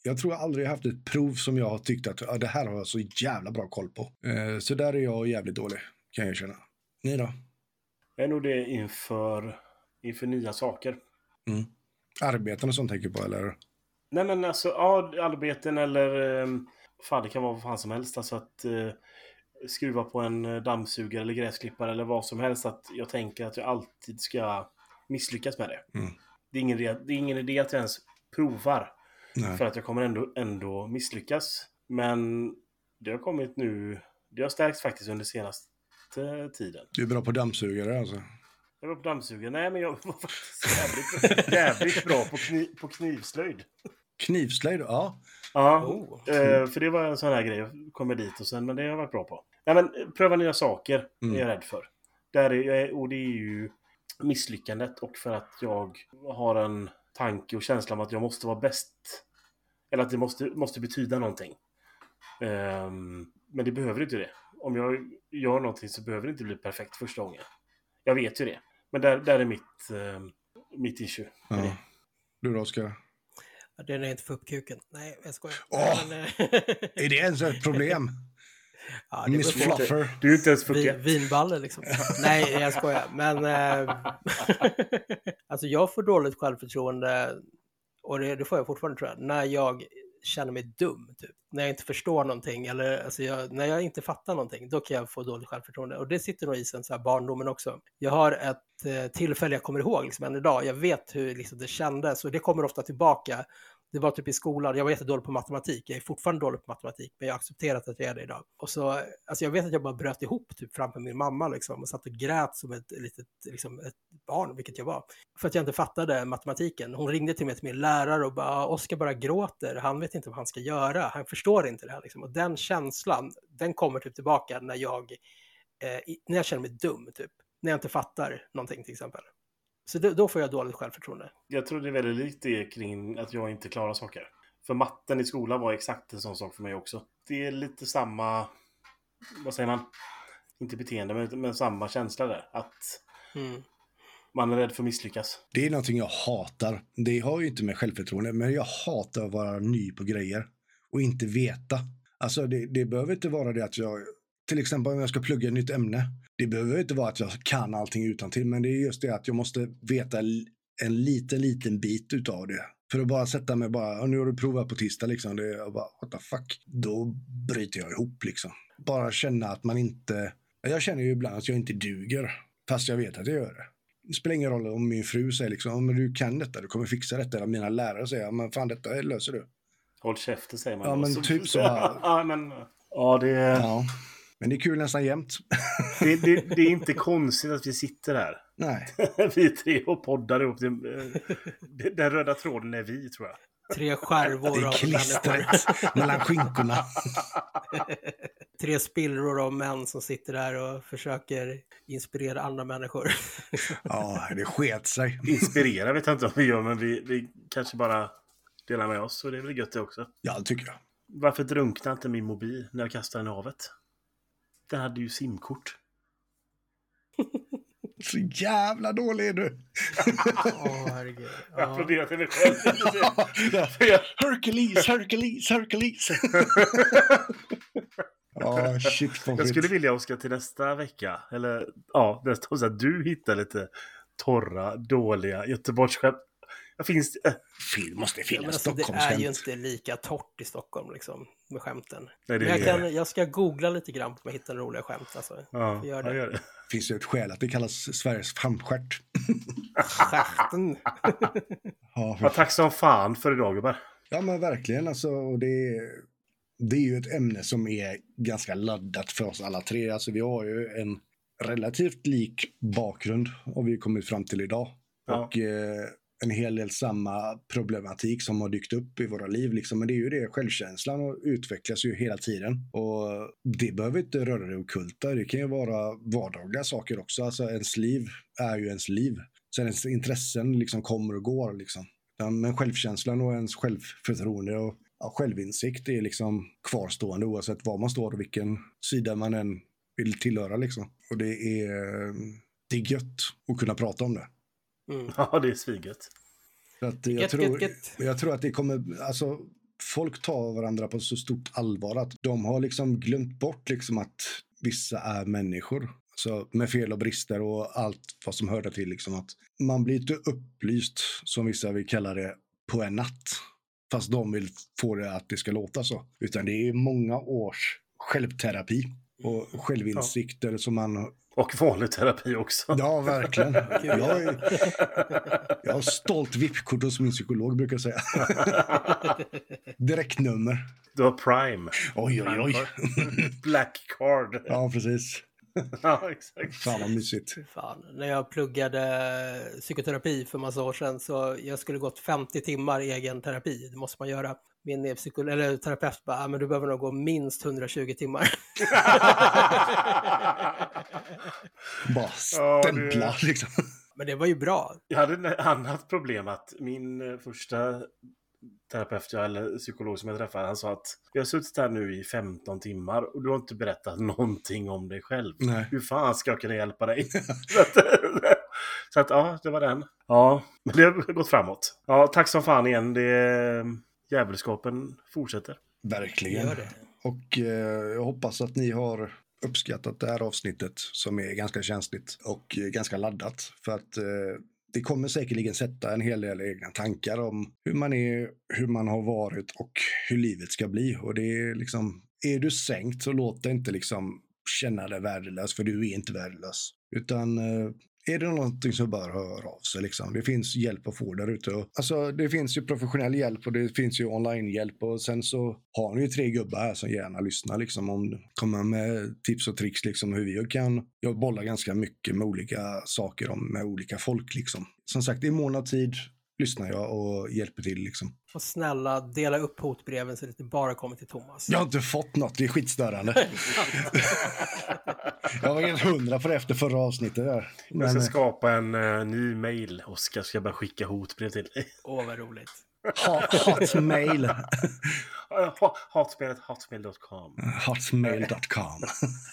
jag tror jag aldrig haft ett prov som jag har tyckt att ja, det här har jag så jävla bra koll på. Eh, så där är jag jävligt dålig, kan jag känna. Ni då? Jag är nog det inför, inför nya saker. Arbeten och sånt tänker jag på, eller? Nej men alltså, ja, arbeten eller... Um, fan, det kan vara vad fan som helst. Alltså att eh, skruva på en eh, dammsugare eller gräsklippare eller vad som helst. Att jag tänker att jag alltid ska misslyckas med det. Mm. Det, är ingen det är ingen idé att jag ens provar. Nej. För att jag kommer ändå, ändå misslyckas. Men det har kommit nu... Det har stärkts faktiskt under senaste tiden. Du är bra på dammsugare alltså? Jag var på dammsugare. Nej, men jag var faktiskt jävligt, jävligt bra på, kniv, på knivslöjd. Knivslöjd? Ja. Ja, Oh. eh, för det var en sån här grej. Jag kommer dit och sen, men det har jag varit bra på. Nej, men eh, pröva nya saker Mm. är jag rädd för. Där är, är, och det är ju misslyckandet och för att jag har en tanke och känsla om att jag måste vara bäst. Eller att det måste, måste betyda någonting. Ehm, men det behöver inte det. Om jag gör någonting så behöver det inte bli perfekt första gången. Jag vet ju det. Men där, där är mitt, eh, mitt issue. ja. Du då, Oskar? Det är inte får upp kuken. Nej, jag skojar. Åh! Men, eh, Är det ens ett problem? Ja, det Miss. Fluffer? Du är inte ens Vi, vinballe liksom. Nej, jag skojar. Men eh, alltså jag får dåligt självförtroende och det, det får jag fortfarande tror jag, när jag känner mig dum. Typ. När jag inte förstår någonting eller alltså jag, när jag inte fattar någonting, då kan jag få dåligt självförtroende. Och det sitter nog i sen så här barndomen också. Jag har ett eh, tillfälle jag kommer ihåg liksom, än idag. Jag vet hur liksom, det kändes och det kommer ofta tillbaka. Det var typ i skolan, jag var jättedålig på matematik. Jag är fortfarande dålig på matematik, men jag har accepterat att jag är det idag. Och så, alltså jag vet att jag bara bröt ihop typ framför min mamma liksom och satt och grät som ett litet liksom, ett barn, vilket jag var. För att jag inte fattade matematiken. Hon ringde till mig till min lärare och bara, Oskar bara gråter, han vet inte vad han ska göra, han förstår inte det här liksom. Och den känslan, den kommer typ tillbaka när jag, eh, när jag känner mig dum typ. När jag inte fattar någonting till exempel. Så då, då får jag dåligt självförtroende. Jag tror det är väldigt likt det kring att jag inte klarar saker. För matten i skolan var exakt en sån sak för mig också. Det är lite samma, vad säger man? Inte beteende, men, men samma känsla där. Att Mm. man är rädd för att misslyckas. Det är någonting jag hatar. Det har ju inte med självförtroende, men jag hatar att vara ny på grejer och inte veta. Alltså det, det behöver inte vara det att jag, till exempel om jag ska plugga ett nytt ämne. Det behöver inte vara att jag kan allting utan till, men det är just det att jag måste veta en liten, liten bit utav det. För att bara sätta mig bara, "Ja, nu har du provat på tisdag liksom. Det är bara, what the fuck. Då bryter jag ihop liksom. Bara känna att man inte, jag känner ju ibland att jag inte duger. Fast jag vet att jag gör det. Det spelar ingen roll om min fru säger liksom, "Ja, men du kan detta, du kommer fixa detta. Eller mina lärare säger, "Ja, men fan detta löser du. Håll käften säger man. Ja, då. men typ så ja, men, ja det, Ja. Men det är kul nästan jämt. det, det, det är inte konstigt att vi sitter här. Nej. vi tre och poddar ihop. Den röda tråden är vi, tror jag. Tre skärvor Det är av klistret mellan skinkorna. Tre spillror av män som sitter där och försöker inspirera andra människor. Ja, det sket sig. Inspirera vet jag inte om vi gör, men vi, vi kanske bara... dela med oss. Och det är väl gött det också. Ja, det tycker jag. Varför drunknade inte min mobil när jag kastade den i havet? Den hade ju simkort. Så jävla dålig är du. Åh, herregud. Jag Ja. applåderar till mig själv. Hercules, Hercules, Hercules. Ja, shit Jag skulle vilja, Oskar, till nästa vecka, eller ja, nästa så att du hittar lite torra, dåliga Göteborgsskämt. Ja, finns det? äh, Film måste Ja, finnas alltså, det är ju inte lika torrt i Stockholm liksom, med skämten. Nej, det Men jag, kan, jag ska googla lite grann på om jag hittar roliga skämt. Alltså. Ja, gör det. det. Gör det. finns ju ett skäl att det kallas Sveriges framstjärt. Stjärten. Ja, Ja, tack som fan för idag, gubbar. Ja, men verkligen. Alltså, det, det är ju ett ämne som är ganska laddat för oss alla tre. Alltså, vi har ju en relativt lik bakgrund har vi kommit fram till idag. Ja. Och eh, en hel del samma problematik som har dykt upp i våra liv. Liksom. Men det är ju det, självkänslan och utvecklas ju hela tiden. Och det behöver inte röra det okulta. Det kan ju vara vardagliga saker också. Alltså ens liv är ju ens liv. Sen ens intressen liksom kommer och går. Liksom. Men självkänslan och ens självförtroende och ja, självinsikt är liksom kvarstående oavsett var man står och vilken sida man än vill tillhöra. Liksom. Och det är, det är gött att kunna prata om det. Mm. Ja, det är sviget. Att jag, Gött, tror, gött, gött. jag tror att det kommer, alltså folk tar varandra på så stort allvar att de har liksom glömt bort liksom att vissa är människor. Så med fel och brister och allt vad som hör till. Liksom att man blir inte upplyst, som vissa vill kalla det, på en natt. Fast de vill få det att det ska låta så. Utan det är många års självterapi och självinsikter som man... Och vanlig terapi också. Ja, verkligen. Jag, är, jag har stolt VIP-kort hos min psykolog, brukar jag säga. Direktnummer. Du har Prime. Oj, oj, oj. Black Card. Ja, precis. Ja, exakt. Fan vad mysigt. Fan. När jag pluggade psykoterapi för massa år sedan så jag skulle gått 50 timmar egen terapi. Det måste man göra. Min eller terapeut bara, ah, men du behöver nog gå minst 120 timmar. Bara Ja, stämpla liksom. men det var ju bra. Jag hade ett annat problem att min eh, första terapeut, jag- eller psykolog som jag träffade, han sa att jag har suttit här nu i 15 timmar och du har inte berättat någonting om dig själv. Nej. Hur fan ska jag kunna hjälpa dig? så, att, så att, ja, det var den. Ja, men det har gått framåt. Ja, tack som fan igen. Det, djävulskapen fortsätter. Verkligen. Gör det. Och eh, jag hoppas att ni har uppskattat det här avsnittet som är ganska känsligt och eh, ganska laddat. För att eh, det kommer säkerligen sätta en hel del egna tankar om hur man är, hur man har varit och hur livet ska bli. Och det är liksom, är du sänkt så låt dig inte liksom känna dig värdelös, för du är inte värdelös. Utan eh, är det någonting som bör höra av sig. Liksom. Det finns hjälp att få där ute. Alltså, det finns ju professionell hjälp och det finns ju online-hjälp. Och sen så har ni ju tre gubbar här som gärna lyssnar liksom, om kommer med tips och tricks liksom, hur vi kan. Jag bollar ganska mycket med olika saker om, med olika folk. Liksom. Som sagt, i mån av tid lyssnar jag och hjälper till. Liksom. Och snälla, dela upp hotbreven så det inte bara kommer till Thomas. Jag har inte fått något, det är skitstörande. jag var helt hundra på det efter förra avsnittet. Där. Jag Men, ska eh, skapa en uh, ny mail. Oskar ska börja skicka hotbrev till dig. Åh, vad roligt. hotmail. Hatspelet hotmail.com. Hotmail.com.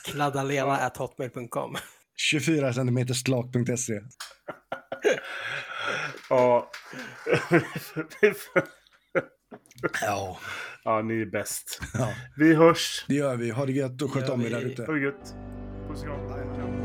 Kladdalena.hotmail.com 24 cm slak.se. Ja. Ja. ja, ni är bäst. ja, Vi hörs. det gör vi. Ha det gött och sköt om er där ute. Ha det gött. Puss och kram.